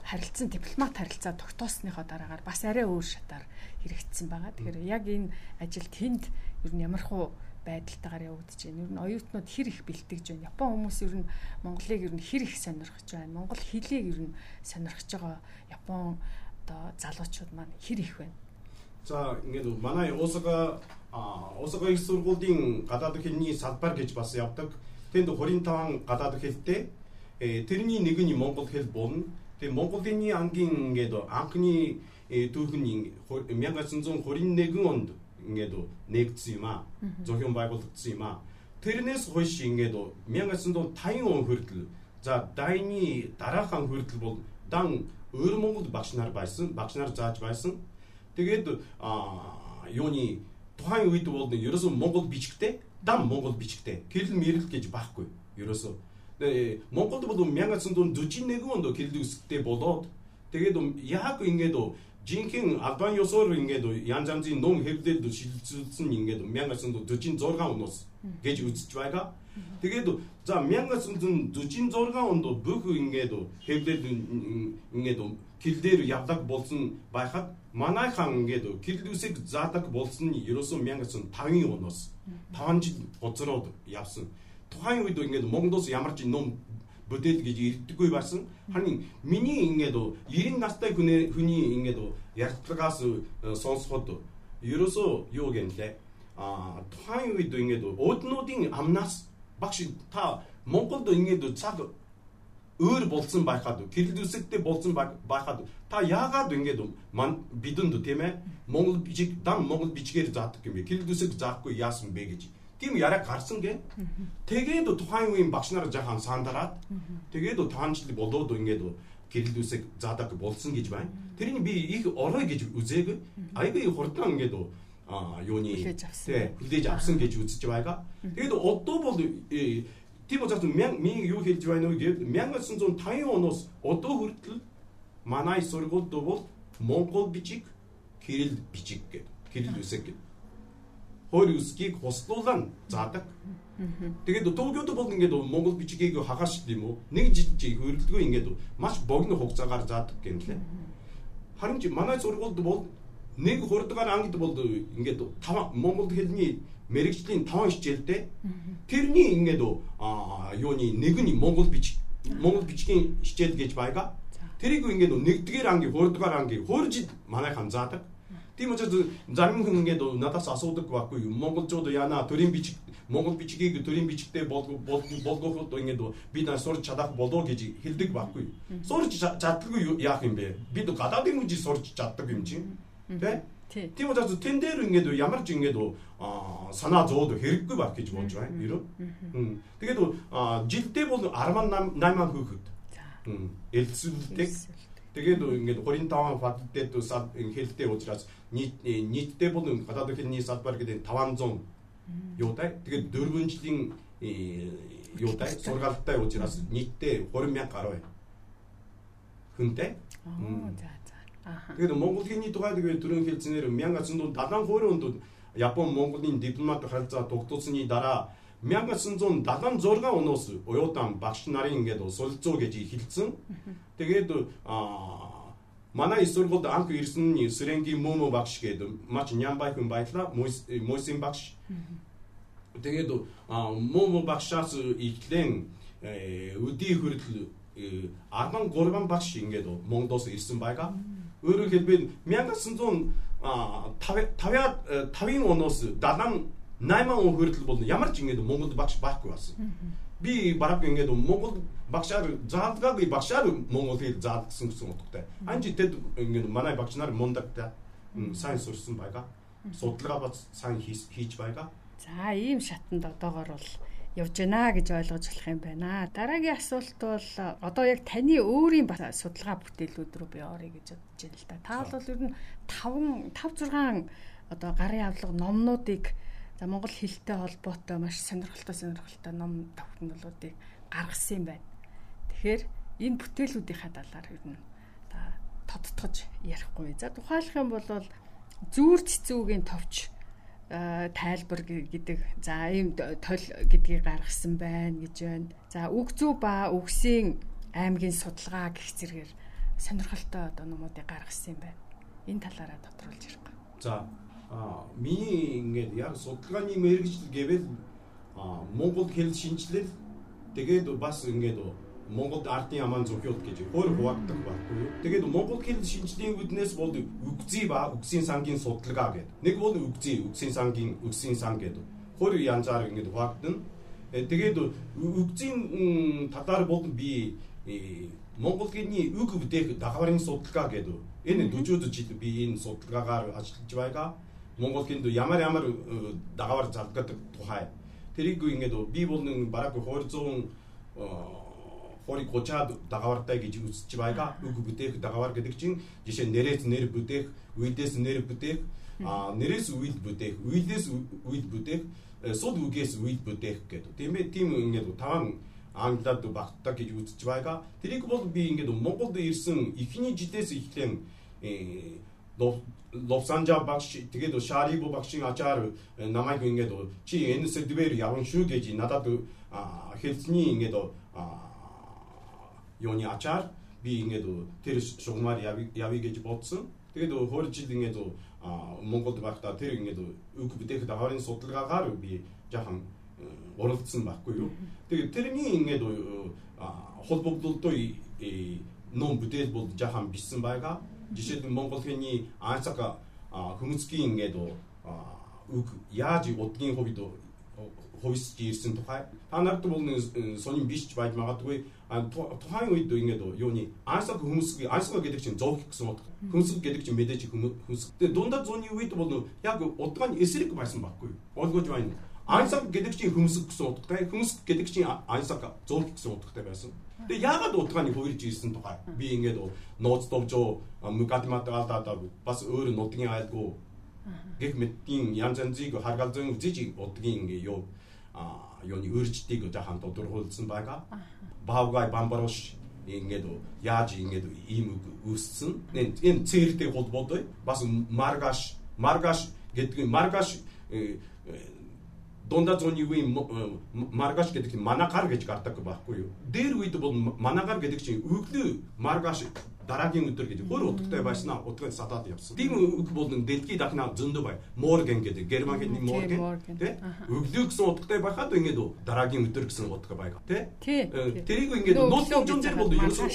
харилцан дипломат харилцаа тогтоосныхоо дараагаар бас арай өөр шатаар хэрэгжсэн байгаа. Тэгэхээр яг энэ ажил тэнд ер нь ямар хуу байдалтайгаар явагдаж байна. Ер нь оюутнууд хэр их бэлтгэж байна. Япон хүмүүс ер нь Монголыг ер нь хэр их сонирхож байна. Монгол хэлийг ер нь сонирхож байгаа Япон одоо залуучууд маань хэр их байна. За ингээд манай Осака Осака их сургуулийн гадаад хэлний салбар гэж бас явдаг. Тэнд 25 гадаад хэлтэй. Э, тэрний нэг нь монгол хэл болно. Тэгээ Монголын ангийн ингээд анхны түүхэн 1921 онд ингээд нэгдсэн юм аа. Зохион байгуулагдсан юм аа. Тэрнээс хойш ингээд 1950 он хүртэл за дайны дараахан хүртэл бол дан өөр Монгол багш нар байсан, багш нар зааж байсан. Тэгээд юуны тухайн үед бол ерөөсөн Монгол бичгтэй, дан Монгол бичгтэй. Кирилл мэрэл гэж байхгүй. Ерөөсөн Монголд бол 1941 онд кирилл үсгтэй болоод тэгээд яг ингээд жинхэнэ албан ёсоор ингээд янз янзын ном хэвлэлд шилжүүлсэн ингээд 1946 оноос гэж үзэж байгаа. Тэгээд за 1946 онд бүх ингээд хэвлэл ингээд килдээр явдаг болсон байхад манайхан ингээд кирилл үсэг заадаг болсон нь ерөөсөн 1905 оноос 5 жил боцороод явсан тухайн үед ингээд Монголоос ямар ч ном бүтээл гэж ирдэггүй байсан. Харин миний ингээд 90 настай хүний хүний ингээд ярьцлагаас э, сонсоход ерөөсөө юу гэнлээ. А тухайн үед ингээд өөднүүдийн амнаас багш та Монголд ингээд цаг өөр болсон байхад кирилл үсэгтэй болсон байхад та яагаад ингээд бидэнд тийм ээ Монгол бичиг дан Монгол бичгээр заадаг юм бэ? Кирилл үсэг заахгүй яасан бэ гэж тийм яриа гарсан гэ. Тэгээд тухайн үеийн багш нар жахан сандараад тэгээд таанчлал болоод ингээд гэрэл үсэг заадаг болсон гэж байна. Тэрний би их орой гэж үзээг айгүй хурдан ингээд а юуны тий хүлээж авсан гэж үзэж байгаа. Тэгээд одоо бол э, тийм учраас миний юу хэлж байна вэ гэвэл 1950 оноос одоо хүртэл манай сургуульд бол монгол бичиг кирилл бичиг гэдэг кирилл үсэг гэдэг хойр үсгийг хослуулан заадаг. Тэгээд Токиод бол ингээд Монгол бичгийг хагаш юм уу? Нэг жижиг хөрөлдгөө ингээд маш богино хугацаагаар заадаг гэнлээ. Харин ч манай сургуульд бол нэг хурдгаар ангид бол ингээд тав Монгол хэлний мэрэгжлийн 5 хичээлтэй. Тэрний ингээд юуны нэг нь Монгол бичиг Монгол бичгийн хичээл гэж байгаа. Тэрийг ингээд нэгдгээр ангийн хурдгаар ангийн хурж манайхан заадаг. Тийм учраас зарим хүн ингээд надаас асуудаг байхгүй юу. Монголчууд яана төрийн бичиг Монгол бичгийг төрийн бичгтэй болгоход ингээд бид нар сурч чадах болоо гэж хэлдэг байхгүй юу. Сурч чаддаггүй яах юм бэ? Бид гадаадын үжи сурч чаддаг юм чинь. Тэ? Тийм учраас тэн дээр ингээд ямар ч ингээд санаа зовоод хэрэггүй байх гэж бодож байна. Ерөө. Тэгээд жилдээ бол 18 хүүхэд. Элцүүлдэг. Тэгээд ингээд 35 факультет хэлтэй учраас нийт нийтдээ бол гадаад хэлний салбар гэдэг 500 юутай. Тэгээд 4 жилийн юутай сургаалтай учраас нийтдээ 20 мянга гаруй хүнтэй. За за. Аха. Тэгээд Монгол хэлний тухай тэгээд дөрөв хэлцэнээр 1972 онд Япон Монголын дипломат харилцаа тогтоосны дараа 1976 оноос уяадан багш нарын ингээд солилцоо гэж хэлсэн. Тэгээд манай сургуульд анх ирсэн Сэрэнгийн Момо багш гэдэг маш нямбай хүн байлаа. Мойсин багш. Тэгээд Момо багшаас ихлэн өдий хүртэл 13 багш ингээд Монголоос ирсэн байгаа. Өөрөөр хэлбэл 1950 5 оноос 78 он хүртэл бол ямар ч ингээд Монголд багш байхгүй байсан би бараг ингээд Монгол багшаар заалгаагүй багшаар Монгол хэл заалгсан гэсэн утгатай. Анжи тэд ингээд манай багш нар мундагтай сайн сурсан байгаа. Судалгаа бац сайн хийж байгаа. За ийм шатанд одоогор бол явж байна гэж ойлгож болох юм байна. Дараагийн асуулт бол одоо яг таны өөрийн судалгаа бүтээлүүд рүү би орё гэж бодож байна л да. Та бол ер нь 5 5 6 одоо гарын авлага номнуудыг За Монгол хэлтэй холбоотой маш сонирхолтой сонирхолтой ном тогтнолуудыг гаргасан юм байна. Тэгэхээр энэ бүтээлүүдийнхаа талаар ер нь тодтогч ярихгүй. За тухайлах юм бол зүүр цэцүүгийн товч тайлбар гэдэг за ийм тол гэдгийг гаргасан байна гэж байна. За үг зүү ба үгсийн аймгийн судалгаа гэх зэрэгээр сонирхолтой одоо номуудыг гаргасан юм байна. Энэ талаараа тодруулж ярих. За а миний ингээд яг судалгааны мэрэгжил гэвэл Монгол хэл шинжилэл тэгээд бас ингээд Монголд ардын аман зөвхөн гэж өөр хуваагддаг байхгүй юу. Тэгээд Монгол хэл шинжилгээний үднээс бол үгзий ба үгсийн сангийн судалгаа гэдэг. Нэг бол үгзий, үгсийн сангийн үгсийн сан гэдэг. Хоёр янзаар ингэж хуваагдана. Э, тэгээд үгзийн талаар бол би э, Монгол хэлний үг бүтээх дагаарын судалгаа гэдэг. Энэ 40 жил би энэ судалгаагаар ажиллаж байгаа. Монгол хэлд ямар ямар э, дагаар залгадаг тухай. Тэрийг ингээд би бол бараг 200 хорийг гучаад дагаавартай гэж үзэж байгаа. Үг бүтээх дагаавар гэдэг чинь жишээ нэрээс нэр бүтээх, үйдээс нэр бүтээх, а нэрээс үйд бүтээх, үйдээс үйд бүтээх, э, суд үгээс үйд бүтээх гэдэг. Тийм ээ, тийм ингээд таван англиад багтдаг гэж үзэж байгаа. Тэрийг бол би ингээд Монголд ирсэн эхний жилээс эхлэн э, Ловсанжа багш тэгээд Шарибо багшийн ачаар э, намайг ингээд чи энэ сэдвээр явна шүү гэж надад хэлсний ингээд юуны ачаар би ингээд тэр шугамар явъя гэж бодсон. Тэгээд хөрж жил ингээд Монголд байхдаа тэр ингээд үг бүтээх даварын судалгаагаар би жаахан оролцсон байхгүй юу. Тэгээд тэрний ингээд холбогдлолтой ном бүтээл бол жаахан бичсэн байгаа. 実質文骨編に暗殺か不滅キンゲドウヤージオッテンホホイスキースンとかい？単なると僕のソニンビシチバイマガトハイウィッドインゲドように暗殺不滅キン暗殺ゲテクチン増キクスモト不滅ゲテクチンメデチ不滅でどんだゾニウィッドボの約オットカにエスリクバスンバクイオットコチイン暗殺ゲテクチン不滅スモトかい不滅ゲテクチン暗殺か増スモトかいでやがどオホイーンビーンドノーツトウチョウ үед ингээд юуны ансаг хүмүүсгийн ансаг гэдэг чинь зовх гэсэн утга. Хүнсэг гэдэг чинь мэдээж хүнсэг. Тэгээ дундаа зууны үед бол яг удгааны эсрэг байсан байхгүй юу? Олгож байна. Ансаг гэдэг чинь хүнсэг гэсэн утгатай, хүнсэг гэдэг чинь ансаг зовх гэсэн утгатай байсан. Тэгээ яагаад удгааны хувирж ирсэн тухай би ингээд нууц довжоо мукатматаалтаа бас өөр нутгийн айлгүй гэх мэтийн янз янзыг харгалзан үзэж удгийн ингээ юу а юуны өөрчлөлтийг жаахан тодорхойлсон байгаа баавгай бамбарош ингээд яаж ингээд ийм үүссэн. Энэ цэртэй холбоотой бас маргаш маргаш гэдэг маргаш э, э, дундаа зууны үеийн э, маргаш гэдэг нь манагар гэж гардаг байхгүй юу. Дээр үед бол манагар гэдэг чинь өглөө маргаш дараагийн өдөр гэж бүр утгатай байснаа утгыг садаад явсан. Тийм үг бол дэлхийд дахна зөндөө бай. Морген гэдэг герман хэлний морген тий. Өглөө гэсэн утгатай байхад ингээд дараагийн өдөр гэсэн утга байгаа тий. Э, тэрийг ингээд нууц зүүн дээр бол ерөөсөө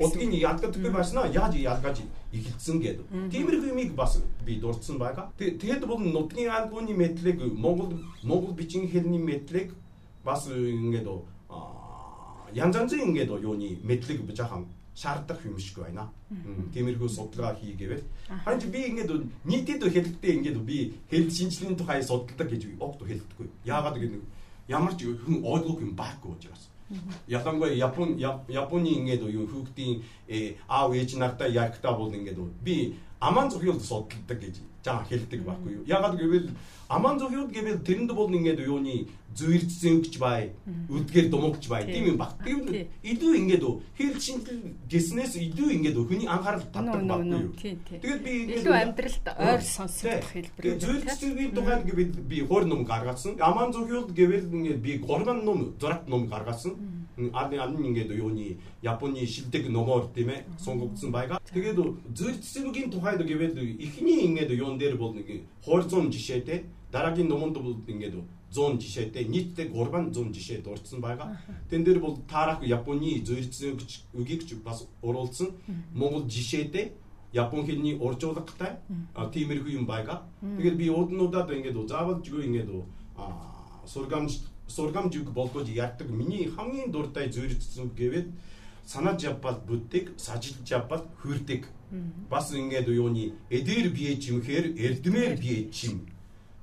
утгыг ялгадаггүй байснаа яаж ялгаж эхэлсэн гэдэг. Тиймэрхүү юмыг бас би дурдсан байгаа. Тэгээд бол нутгийн альбомны мэдлэг Монгол Монгол бичгийн хэлний мэдлэг бас ингээд янз янзын ингээд юуны мэдлэг жаахан шаардах юм шиг байна. Тиймэрхүү судалгаа хийгээвэл харин би ингээд нийтэд хэлэхдээ ингээд би хэл шинжилгээний тухай судалдаг гэж огт хэлдэггүй. Яагаад гэвэл ямар ч хүн ойлгох юм байхгүй учраас. Ялангуяа Япон Японы ингээд юу хүүхдийн э, аав ээж нартай ярихтаа бол ингээд би аман зөвхөн судалдаг гэж жаа хэлдэг байхгүй юу. Яагаад гэвэл аман зөвхөн гэвэл тэрэнд бол ингээд юуны зүйрцсэн өгч бай, үдгээр думогч бай. Тийм юм баг. Тийм илүү ингээд хэл шинжил гэснээс илүү ингээд хүний анхаарал татдаг баггүй юу. Тэгээд би ингээд илүү амьдралд ойр сонсох хэлбэр. Зүйрцсгийн тухайд гэвэл би хоор ном гаргасан. Аман зөвхөн гэвэл ингээд би гурван ном зурагт ном гаргасан. Аны аны ингээд юуны Японы шилдэг номоор тийм ээ сонгогдсон байгаа. Тэгээд зүйрцсгийн тухайд гэвэл эхний ингээд юун дээр бол нэг хуурцун жишээтэй дараагийн номонд бол ингээд 100 жишээтэй нийтдээ 300 жишээ дурдсан байгаа. Тэн дээр бол таарах Японы зөрчсөн үгийг ч бас оруулсан. Монгол жишээтэй Япон хэлний уржуулагтай тиймэрхүү юм байгаа. Тэгэхээр би ууднуудад ингээд заавал жигөө ингээд сургамж сургамж үг болгож ярьдаг. Миний хамгийн дуртай зөрчсөн гэвэл санаж явбал бүддэг, сажилж явбал хүрдэг. Бас ингээд юуны эдэр бие чимхээр эрдмээр бие чим.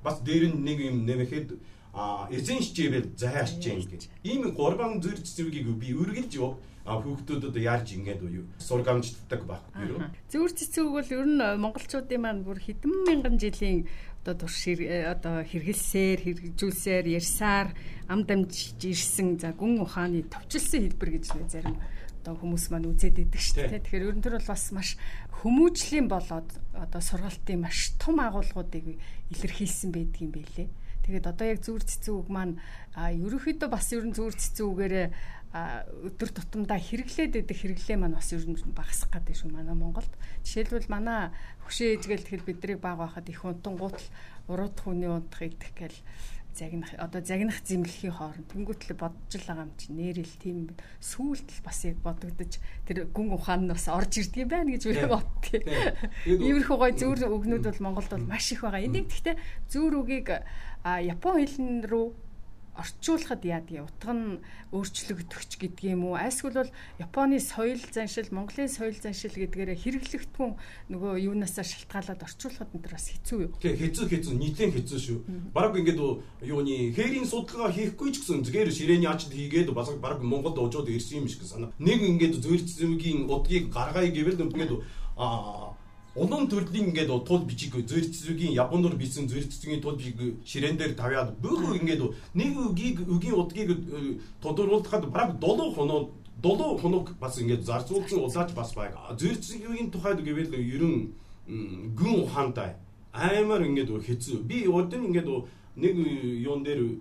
Бас дээр нь нэг юм нэмэхэд а эзэн хичээвэл зайш чинь гэж. Ийм гурван зүрх цэцвгийг би үргэлж хүүхдүүдэд яаж ингэж юу сургамжтдаг байхгүй юу. Зүрх цэцвэг бол ер нь монголчуудын маань бүр хэдэн мянган жилийн одоо турш одоо хэрэгэлсээр хэрэгжүүлсээр ярьсаар ам дамжиж ирсэн за гүн ухааны товчлсон хэлбэр гэж нэ зарим одоо хүмүүс маань үзээд идэг шүү дээ. Тэгэхээр ерөн төр бол бас маш хүмүүжлийн болоод одоо сургалтын маш том агуулгуудыг илэрхийлсэн байдгийн байлээ. Тэгээд одоо яг зүр цэцэн үг маань ерөнхийдөө бас ерөн зүр цэцэн үгээрээ өдөр тутамдаа хэрэглээд идэх хэрэглээ маань бас ер нь багасах гэдэг шүү манай Монголд. Жишээлбэл манай хөшөө ээжгээл тэгэхээр биднийг баг байхад их унтангуут л урууд хүний унтах идэх гэл загнах одоо загнах зэмлэхийн хооронд тэнгуүтлээ бодож л байгаа юм чи нэрэл тийм сүулт л бас яг бодогдож тэр гүн ухаан нь бас орж ирдэг юм байна гэж би боддгийг. Иймэрхүү гой зүүр өгнүүд бол Монголд бол маш их байгаа. Энийг гэхдээ зүүр үгийг Япон хэлн рүү орчуулахад яадаг утга нь өөрчлөгдөх гэдэг юм уу? Айсгүл бол Японы соёл заншил, Монголын соёл заншил гэдгээрээ хэрэглэгдэхүүн нөгөө юунаас шалтгаалаад орчуулахад энэ бас хэцүү юу? Тий, хэцүү хэцүү, нийтлэн хэцүү шүү. Бараг ингээд юуны хээрийн судалгаа хийхгүй ч гэсэн зүгээр ширээний ачд хийгээд бас бараг Монголд уужууд ирсэн юм шиг санаа. Нэг ингээд зөвлөж зүйгийн удгийг гаргая гэвэл ингээд аа Улаан төрлийн ингээд тул бичиг зөрчилгийн Японоор бичсэн зөрчилгийн тул бичиг ширээн дээр тавиад бөөгөө ингээд нэг үгийг үгийн удгийг э, тодорхойлоход бараг 7 хоноо 7 хоног бас ингээд зарцуулсан улаач бас байг. Зөрчилгийн тухайд гэвэл ерөн гүн ухаантай аймаар ингээд хэцүү. Би өдөн ингээд нэг юун дээр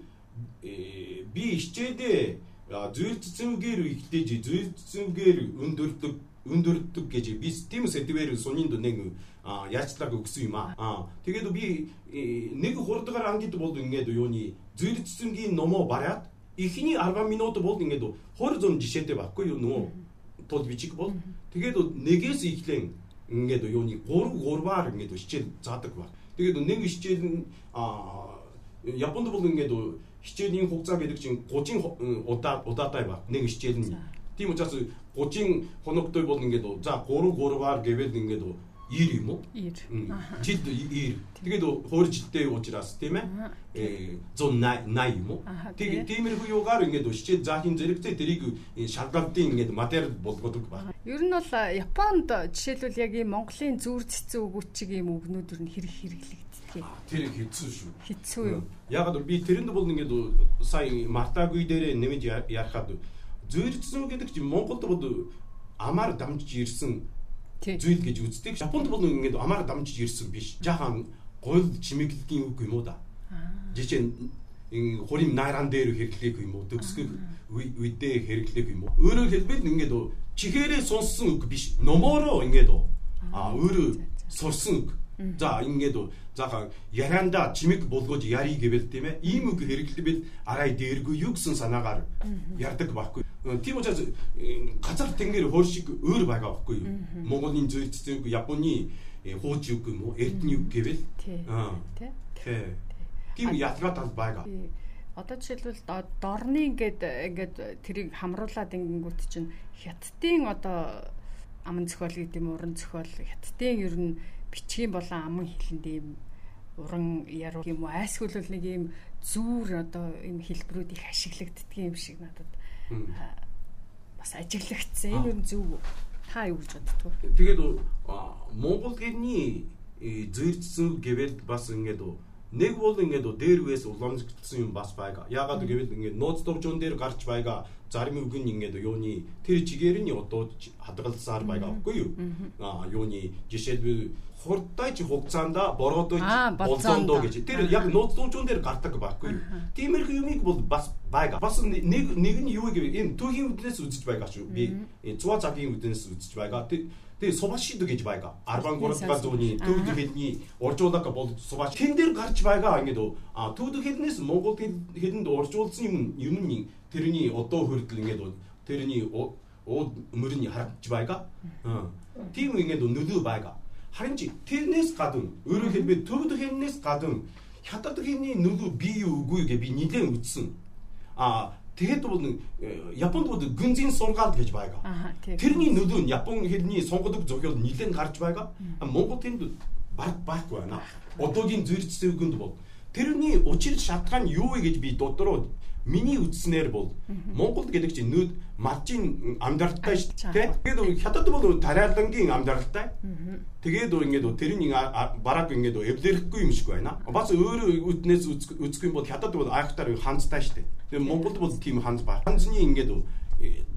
э, би ичээдээ зөрчилгээр ихтэй зөрчилгээр өндөрдөг өндөрдөг гэж би тийм сэтвэр сунинд нэг яачлаг өгсөн юм аа. Тэгээд би э, нэг хурдгаар ангид бол ингээд юуны зэрэгцэнгийн номоо бариад эхний 10 минут бол ингээд хор зам жишээтэй байхгүй юу нөө? Тул бичиг бол. Тэгээд нэгээс эхлэн ингээд юуны 3 3-аар ингээд хичээл заадаг баг. Тэгээд нэг хичээл нь Японд бол ингээд хичээлийн хугацаа гэдэг чинь 30 удаа удаатай баг. Нэг хичээл нь Тийм учраас 30 хоногтой бол ингээд за 3 3-аар гэвэл ингээд 90 юм уу? 90. Жид 90. Тэгээд хоор жилтэй уучраас тийм ээ. Э 180 юм уу? Тэгээд тиймэрхүү юугаар ингээд өшчээ заахын зэрэгтэй тэрийг шалгалтын ингээд материал болгодог ба. Ер нь бол Японд жишээлбэл яг ийм Монголын зүр цэцэн үгүүчиг ийм үгнүүд ер нь хэрэг хэрэглэгддэг. Тэр хэцүү шүү. Хэцүү юу? Ягаад би тэрэнд бол ингээд сая мартаагүй дээрээ нэмж ярахад Зөөрчсөн гэдэг чинь Монголд бол амаар дамжиж ирсэн зүйл гэж үздэг. Японд бол ингээд амаар дамжиж ирсэн биш. Жахан гойл чимэглэлийн үг юм уу да. Жишээ нь хурим найран дээр хэрэглэх юм уу? Төгсгөх үедээ хэрэглэх юм уу? Өөрөөр хэлбэл ингээд чихээрээ сонссон үг биш. Номороо ингээд аа өөрөө сурсан үг. За ингээд заага ярианда чимэг болгож ярий гэвэл тийм ээ ийм үг хэрэглэвэл арай дээргүй юу гэсэн санаагаар ярддаг байхгүй. Тийм учраас газар тэнгэр хөр шиг өөр байгаа байхгүй юу? Монголын зөвлөлтсөн Японы э, хууч үг юм уу? Эрдэнэ үг гэвэл? Аа. Тий. Тийм ялгаатай тал байгаа. Одоо жишээлбэл дорны ингээд ингээд тэрийг хамруулад ингэнгүүт чинь хятадын одоо аман зохиол гэдэг юм уран зохиол хятадын ер нь бичгийн болон аман хэлэнд ийм уран яруу юм уу айсгүйл нэг ийм зүүр одоо ийм хэлбэрүүд их ашиглагддаг юм шиг надад бас ажиглагдсан. Энэ юу зөв та юу гэж боддог вэ? Тэгээд Монгол гэрний э, зөрчсөн гэвэл бас ингээд нэг бол ингээд дээрвээс уламжлагдсан юм бас байгаа. Яагаад гэвэл ингээд нууц дуржуун дээр гарч байгаа зарим үг нь ингээд юуны тэр чигээр нь одоо хадгалсаар байгаа байхгүй юу? Аа юуны жишээлбэл хурдтай хугацаанд боргодож болзондоо гэж. Тэр яг нууц дуржуун дээр гардаг байхгүй юу? Тиймэрхүү юмыг бол бас байгаа. Бас нэг нэг нь юу гэвэл энэ түүхийн үднээс үзэж байгаа шүү. Би зуа цагийн үднээс үзэж байгаа. で소바시 되게 지바이가 아르방고는 가도니 투드히니 어쩌다가 볼 소바시 캔들 같이 바이가 아니도 아 투드히니스 몽골 캔도 어쩌스님 유문이 들으니 어떠 흐르는게도 들으니 어어 물으니 하라 지바이가 어 팀윙에도 누드 바이가 하린지 테니스 가든 의료 헤비 투드히니스 가든 햄다드히니 누드 비유구에게 비니데 우츠 아 тэгэхэд бол Японд бол гүнзийн сургаал гэж байгаа. Тэрний нөлөө нь Япон хэлний сонгодог зохиол нэлээд гарч байгаа. Монгол тэнд баг байхгүй байна. Одоогийн зэрэг зэвгэнд бол тэрний учир шалтгаан юу вэ гэж би додроо миний үзснээр бол Монгол гэдэг чинь нүд малжийн амьдралтай шүү дээ. Тэгээд хятад бол тариалангийн амьдралтай. Тэгээд ингээд тэрний бараг ингээд эвлэрэхгүй юм шиг байна. Бас өөрөө үтнээс үзэх юм бол хятад бол айхтар ханцтай шүү дээ. Тэгээд Монголд бол тийм ханц ба. Ханцны ингээд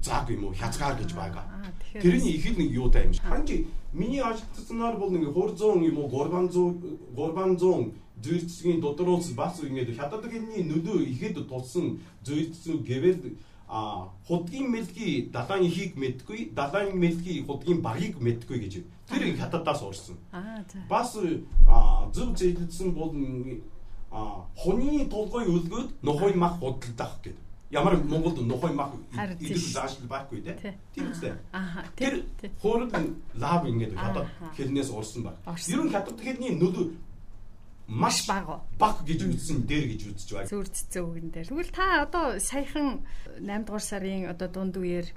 зааг юм уу хязгаар гэж байгаа. Тэрний их нэг юутай юм шиг. Ханжи миний ажигласнаар бол нэг 200 юм уу 300 300 зүйрцгийн дотроос бас ингээд хятадгийн нөлөө ихэд тулсан зүйрцэг гэвэл а худгийн мэлгийн далайн ихийг мэдгүй далайн мэлгийн худгийн багийг мэдгүй гэж тэр хятадаас урсан. Аа за. Бас зөв зэйлсэн бол а хуны толгой өлгөөд нохой мах худалдах гэдэг. Ямар Монголд нохой мах идэх заашгүй байхгүй тийм үстэй. Аа тэр хоорон лав ингээд хятад хэлнээс урсан баг. Ер нь хятад хэлний нөлөө маш бага баг гэж үзсэн дээр гэж үзэж байна. Зүр цэцэн үгэн дээр. Тэгвэл та одоо саяхан 8 дугаар сарын одоо дунд үеэр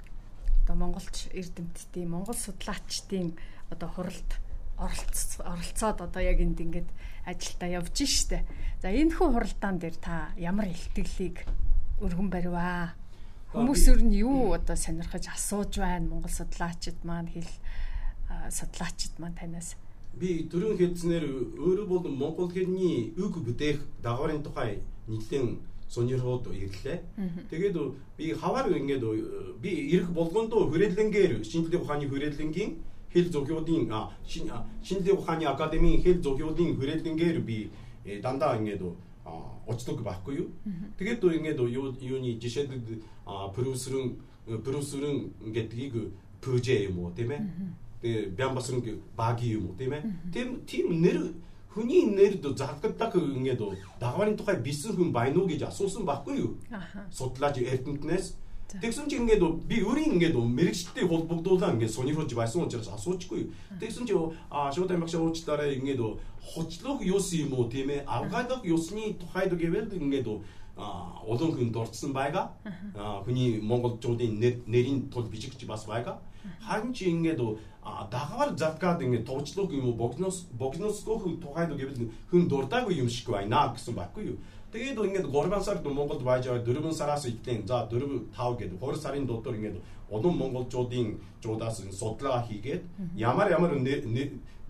одоо монголч эрдэмтдийн монгол судлаачдын одоо хуралд оролцоод одоо яг энд ингээд ажилдаа явж штэ. За энэ хүн хуралдаан дээр та ямар илтгэлийг өргөн бариваа? Хүмүүс өөр нь юу одоо сонирхож асууж байна монгол судлаачид маань хэл судлаачид маань танаас би дөрөв хэлснээр өөрөө бол Монгол хэлний үг бүтээх дагаврын тухай нэгэн сонирхоод ирлээ. Тэгээд би хаваар ингээд би ирэх болгондоо хүрээлэнгээр шинжилгээ ухааны хүрээлэнгийн хэл зохиолын шинжилгээ ухааны академийн хэл зохиолын хүрээлэнгээр би э, дандаа ингээд оцдог байхгүй юу. Тэгээд ингээд юуны жишээлбэл продюсерын продюсерын гэдгийг пүжээ юм уу тийм ээ тэгээ бямбасан баги юм уу тийм ээ. Тийм тийм нэр хүний нэрд залгадаг ингээд дагварын тухай бисэн хүн байна уу гэж асуусан байхгүй юу? Судлаач эрдэнтнээс Тэгсэн чи ингээд би өөрийн ингээд мэрэгчтэй холбогдуулаа ингээд сонирхож байсан учраас асуучгүй. Тэгсэн чи а шууд амгаш уучлаарай ингээд хочлох юус юм уу тийм ээ? Авгадаг юусны тухайд гэвэл ингээд олон хүн дурдсан байгаа. Хүний монголчуудын нэрийн тул бичигч бас байгаа. Харин чи ингээд дагавар завгаад ингээд товчлог юм уу богноос богносгох тухайд гэвэл хүн дурдаагүй юм шиг байна гэсэн байхгүй юу. Тэгээд ингээд 3 сард Монголд байж байгаа 4 сараас эхлэн за 4 5 гэдэг 2 сарын дотор ингээд улам монголчуудын жуудаас судлаа хийгээд ямар ямар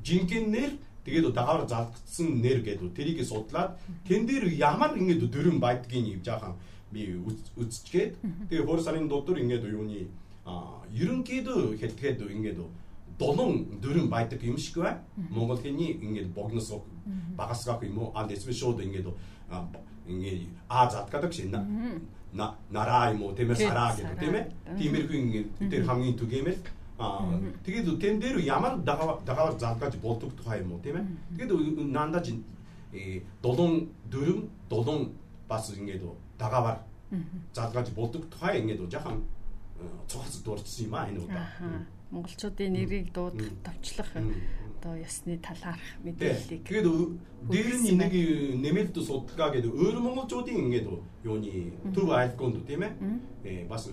жинхэнэ нэр тэгээд дагавар залгдсан нэр гэдэг тэрийг судлаад тэн дээр ямар ингээд дөрөн байдгийг юм жаахан би үзчихгээд тэгээд 2 сарын дотор ингээд юуны ерөнхийдөө хэлгээд ингээд долон дөрөн байдаг юм шиг бай. Монгол хэлний ингээд богнос багасгах юм уу? А эсвэл шууд ингээд ингээд а задгадаг шин на. Нараа юм уу? Тэмээ сараа. гэдэг тийм ээ. Тиймэрхүү ингээд тэр хамгийн түгээмэл а тэгээд тэн дээр ямар дагаар задгаж болдог тухай юм уу тийм ээ. Тэгээд наандаж э долон дөрөн долон бас ингээд дагаар задгаж болдог тухай ингээд жаахан цогц дурдсан юм а энэ удаа. Монголчуудын нэрийг дуудлах товчлох одоо ясны талаарх мэдээллийг тэгээд дээр нь нэг нэмэлт судалгаа гэдэг өөр монголчуудын ингээд юуны төв айлгонд тийм ээ э, бас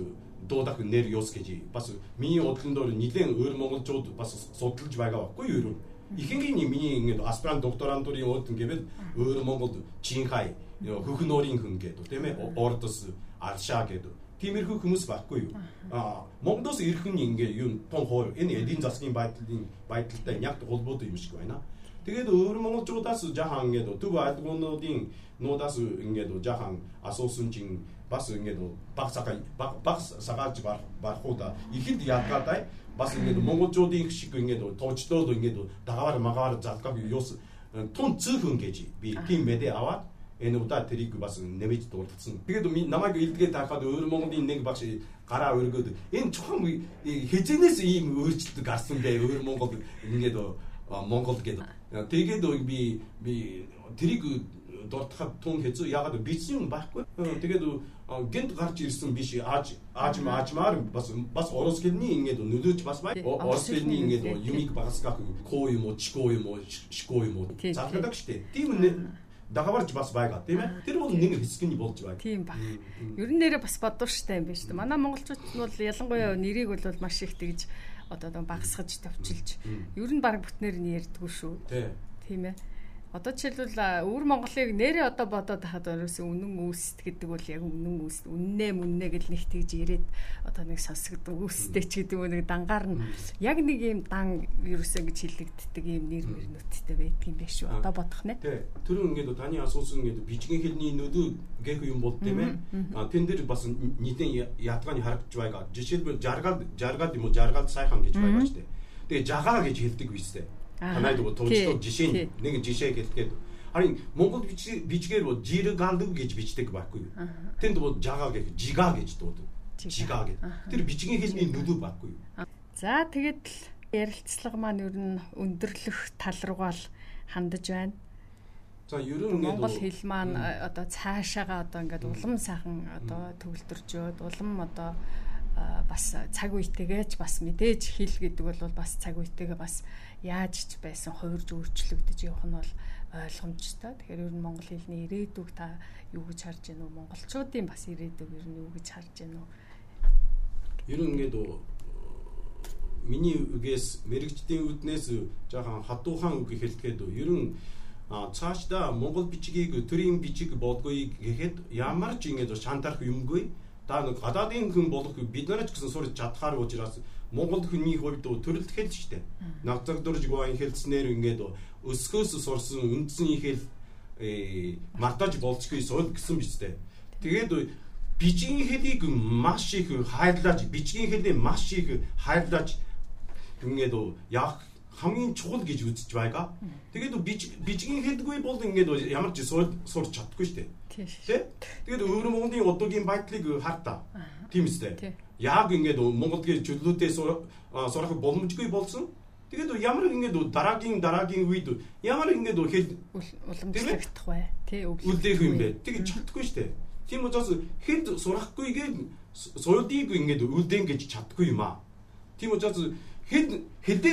дуудах нэр юус гэж бас миний бодлон дээр нэгэн өөр монголчууд бас судалж байгаа байхгүй юу ихэнгийн миний ингээд аспирант докторантурын өөдөн гэвэл өөр Монгол Чинхай хөхн өөрийн хүн гэдэг тийм ээ ордос алшаа гэдэг тиймэрхүү хүмүүс байхгүй юу. Аа Монголоос ирэх нь ингээ юу тон хоор энэ эдийн засгийн байдлын байдалтай яг холбоотой юм шиг байна. Тэгээд өөр монголчуудаас жахан ингээд төв айлгуунуудын нуудаас ингээд жахан асуусан чинь бас ингээд баг сага баг сагааж барахуда ихэнд ялгаатай бас ингээд монголчуудын шиг ингээд тоочдоод ингээд дагаар магаар залгав юус тун цөөхөн гэж би тийм мэдээ аваад энэ удаа тэрийг бас нэмэж дурдсан. Тэгээд намайг илдгээд тахад өөр Монголын нэг багш гараа өргөөд энэ чухам хизэнээс ийм өөрчлөлт гарсан бэ өөр Монгол ингээд Монгол гэдэг. Тэгээд би би тэрийг дуртахад тун хэзээ ягаад бичсэн юм байхгүй. Тэгээд гэнт гарч ирсэн биш ааж ааж маажмаар бас бас орос хэлний ингээд нөлөөж бас бай. Орос хэлний ингээд юмыг багасгах коо юм уу, чко юм уу, шко юм уу. Залгадаг штэ. Тийм дагаварж бас байгаа тийм ээ. Тэр бол нэг хэсэг нь болж байгаа. Тийм ба. Ер нь нэрээ бас бодворштай юм байна шүү дээ. Манай монголчууд нь бол ялангуяа нэрийг бол маш их тэгж одоо багсгаж товчилж ер нь баг бүтнээр нь ярьдгүү шүү. Тийм ээ. Одоо жишээлбэл өвөр Монголыг нэрээ одоо бодоод хахад ерөөсөө үнэн үүсэт гэдэг бол яг үнэн үүсэт үннээ мүннэ гэл нэг тэгж ирээд одоо нэг сонсогд үүстэй ч гэдэг нэг дангаар нь яг нэг юм дан ерөөсөө гэж хилэгддэг юм нэр мөрнөттэй байдгийн байх шүү. Одоо бодох нэ. Тий. Тэр ингээд таны асуусан ингээд бичгийн хэлний нөдөө гэх юм бол тийм ээ. А тэн дээр бас нийтэн ядгааны харагдж байгаа. Жишээлбэл жаргал жаргал юм уу жаргал сайхан гэж байгаа шүү дээ. Тэгээ жагаа гэж хэлдэг биз дээ Танайд бол төвчтөд жишээ нэг жишээ гэлгээд харин Монгол бичгээр бол жиргандаг гэж бичдэг байхгүй юу. Тэнд бол жага гэх жига гэж дуудаг. Жига гэх. Тэр бичгийн хэлний нөлөө байхгүй юу. За тэгээд ярилцлага маань ер нь өндөрлөх тал руугаа л хандаж байна. За ерөн ингээд Монгол хэл маань одоо цаашаага одоо ингээд улам сайхан одоо төвлөрж өд улам одоо бас цаг үетэйгээж бас мэдээж хэл гэдэг бол бас цаг үетэйгээ бас яаж ч байсан хувирж өөрчлөгдөж явах нь бол ойлгомжтой. Тэгэхээр ер нь монгол хэлний ирээдүг та юу гэж харж байна уу? Монголчуудын бас ирээдүг ер нь юу гэж харж байна уу? Ер нь ингээд миний үгээс мэрэгчдийн үднээс жоохон хатуухан үг хэлгээд ер нь цаашдаа монгол бичгийг төрийн бичиг болгүй гэхэд ямар ч ингэж шантарах юмгүй та нэг гадаадын хүн болох бид нарч гэсэн сурч чадхаар учраас Монгол хүний хувьд төрөлт хэл шүү дээ. Навцагдурж гоон хэлснээр ингээд өсгөөс сурсан үндсэн хэл э мартаж болцгүй суул гэсэн биз дээ. Тэгээд бичгийн хэлийг маш их хайрлаж бичгийн хэлийг маш их хайрлаж ингээд яг хамгийн чухал гэж үзэж байгаа. Тэгээд бичгийн хэлдэггүй бол ингээд ямар ч сурч чадахгүй шүү дээ. Тэ? Тэгээд өвөр Монголын удуугийн байдлыг хартаа. Тийм үстэй яг ингээд Монголгийн чөлөөтэй сурах боломжгүй болсон. Тэгээд ямар ингээд дараагийн дараагийн үед ямар ингээд хэл уламжлагдах бай. Тэ үлдээх юм бэ. Тэгээд чаддаггүй шүү дээ. Тийм учраас хэд сурахгүйгээд суйдыг ингээд үлдээн гэж чаддаггүй юм аа. Тийм учраас хэд хэдэ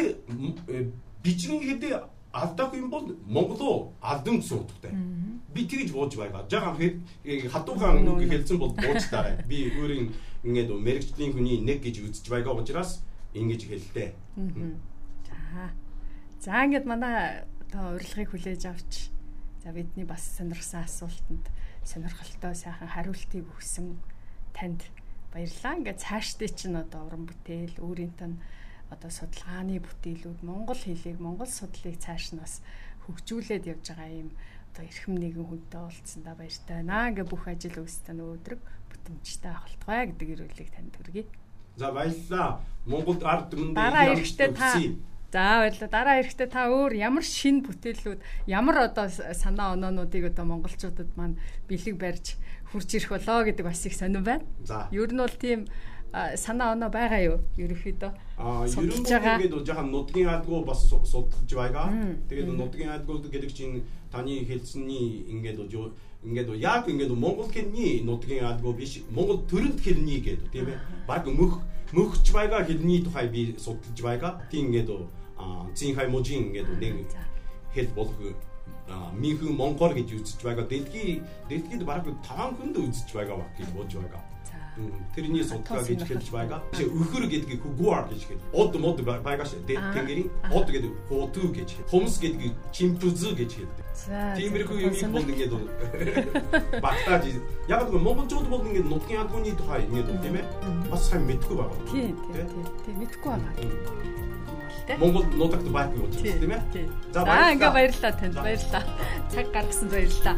бичгийн хэдэ алдаагүй юм бол Монголоо алдан суудагтай. Би тэгж бууж байгаа. Жагаан хатуухан үг хэлсэн бол бууж таарай. Би өөрийн ингээд мэрэгчлийн хүний нэг гэж үзэж байгаа учраас ингэж хэллээ. За. За ингээд манай одоо урилгыг хүлээж авч за бидний бас сонирхсан асуултанд сонирхолтой сайхан хариултыг өгсөн танд баярлалаа. Ингээд цаашдээ чинь одоо уран бүтээл өөрийнх нь одоо судалгааны бүтээлүүд Монгол хэлийг Монгол судлалыг цааш нь бас хөгжүүлээд явж байгаа юм одоо эрхэм нэгэн хүнтэй уулзсандаа баяртай байна. Ингээ бүх ажил үйлстэй өдрөг бүтэмжтэй авалтгай гэдэг ирүүлгийг танд хүргэе. За баярлалаа. Монголд ард түмэнд дараа эрэхтэй та За баярлалаа. Дараа эрэхтэй та өөр ямар шин бүтээлүүд, ямар одоо санаа оноонуудыг одоо монголчуудад маань бэлэг барьж хурж ирэх болоо гэдэг бас их сонирн байна. За. Ер нь бол тийм санаа оноо байгаа юу? Ерөнхийдөө. Аа, ерөнхийдөө ингээд жоохон нутгийн адгуу бас судалж байгаа. Тэгээд нутгийн адгуу гэдэг чинь таны хэлсний ингээд ингээд яг ингээд монгол хэлний нутгийн албаа биш монгол төрөлд хэлний гэдэг тийм ээ. Баг мөх мөхч байгаа хэлний тухай би судалж байгаа. Тийм ингээд а цинхай можин ингээд нэг хэл болох минхэн монгол гэж үзэж байгаа. Дэлхий дэлхийд баг 5 хүнд үзэж байгаа гэж бодож байгаа тэрний судалгаа гэж хэлж байгаа. Өхөр гэдгийг гуар гэж хэлдэг. Од мод байгаа шүү. Тэнгэрийн од гэдэг фоту гэж. Хомс гэдгийг чимпүзү гэж хэлдэг. Тиймэрхүү юм бол ингээд багтааж яг л монголчууд бол ингээд нутгийн адгууны тухай ингээд тийм ээ бас сайн мэдгүй байгаа. Тийм тийм мэдгүй байгаа. Монгол нутагт байхгүй учраас тийм ээ. За ингээ баярлалаа танд баярлалаа. Цаг гаргасан баярлалаа.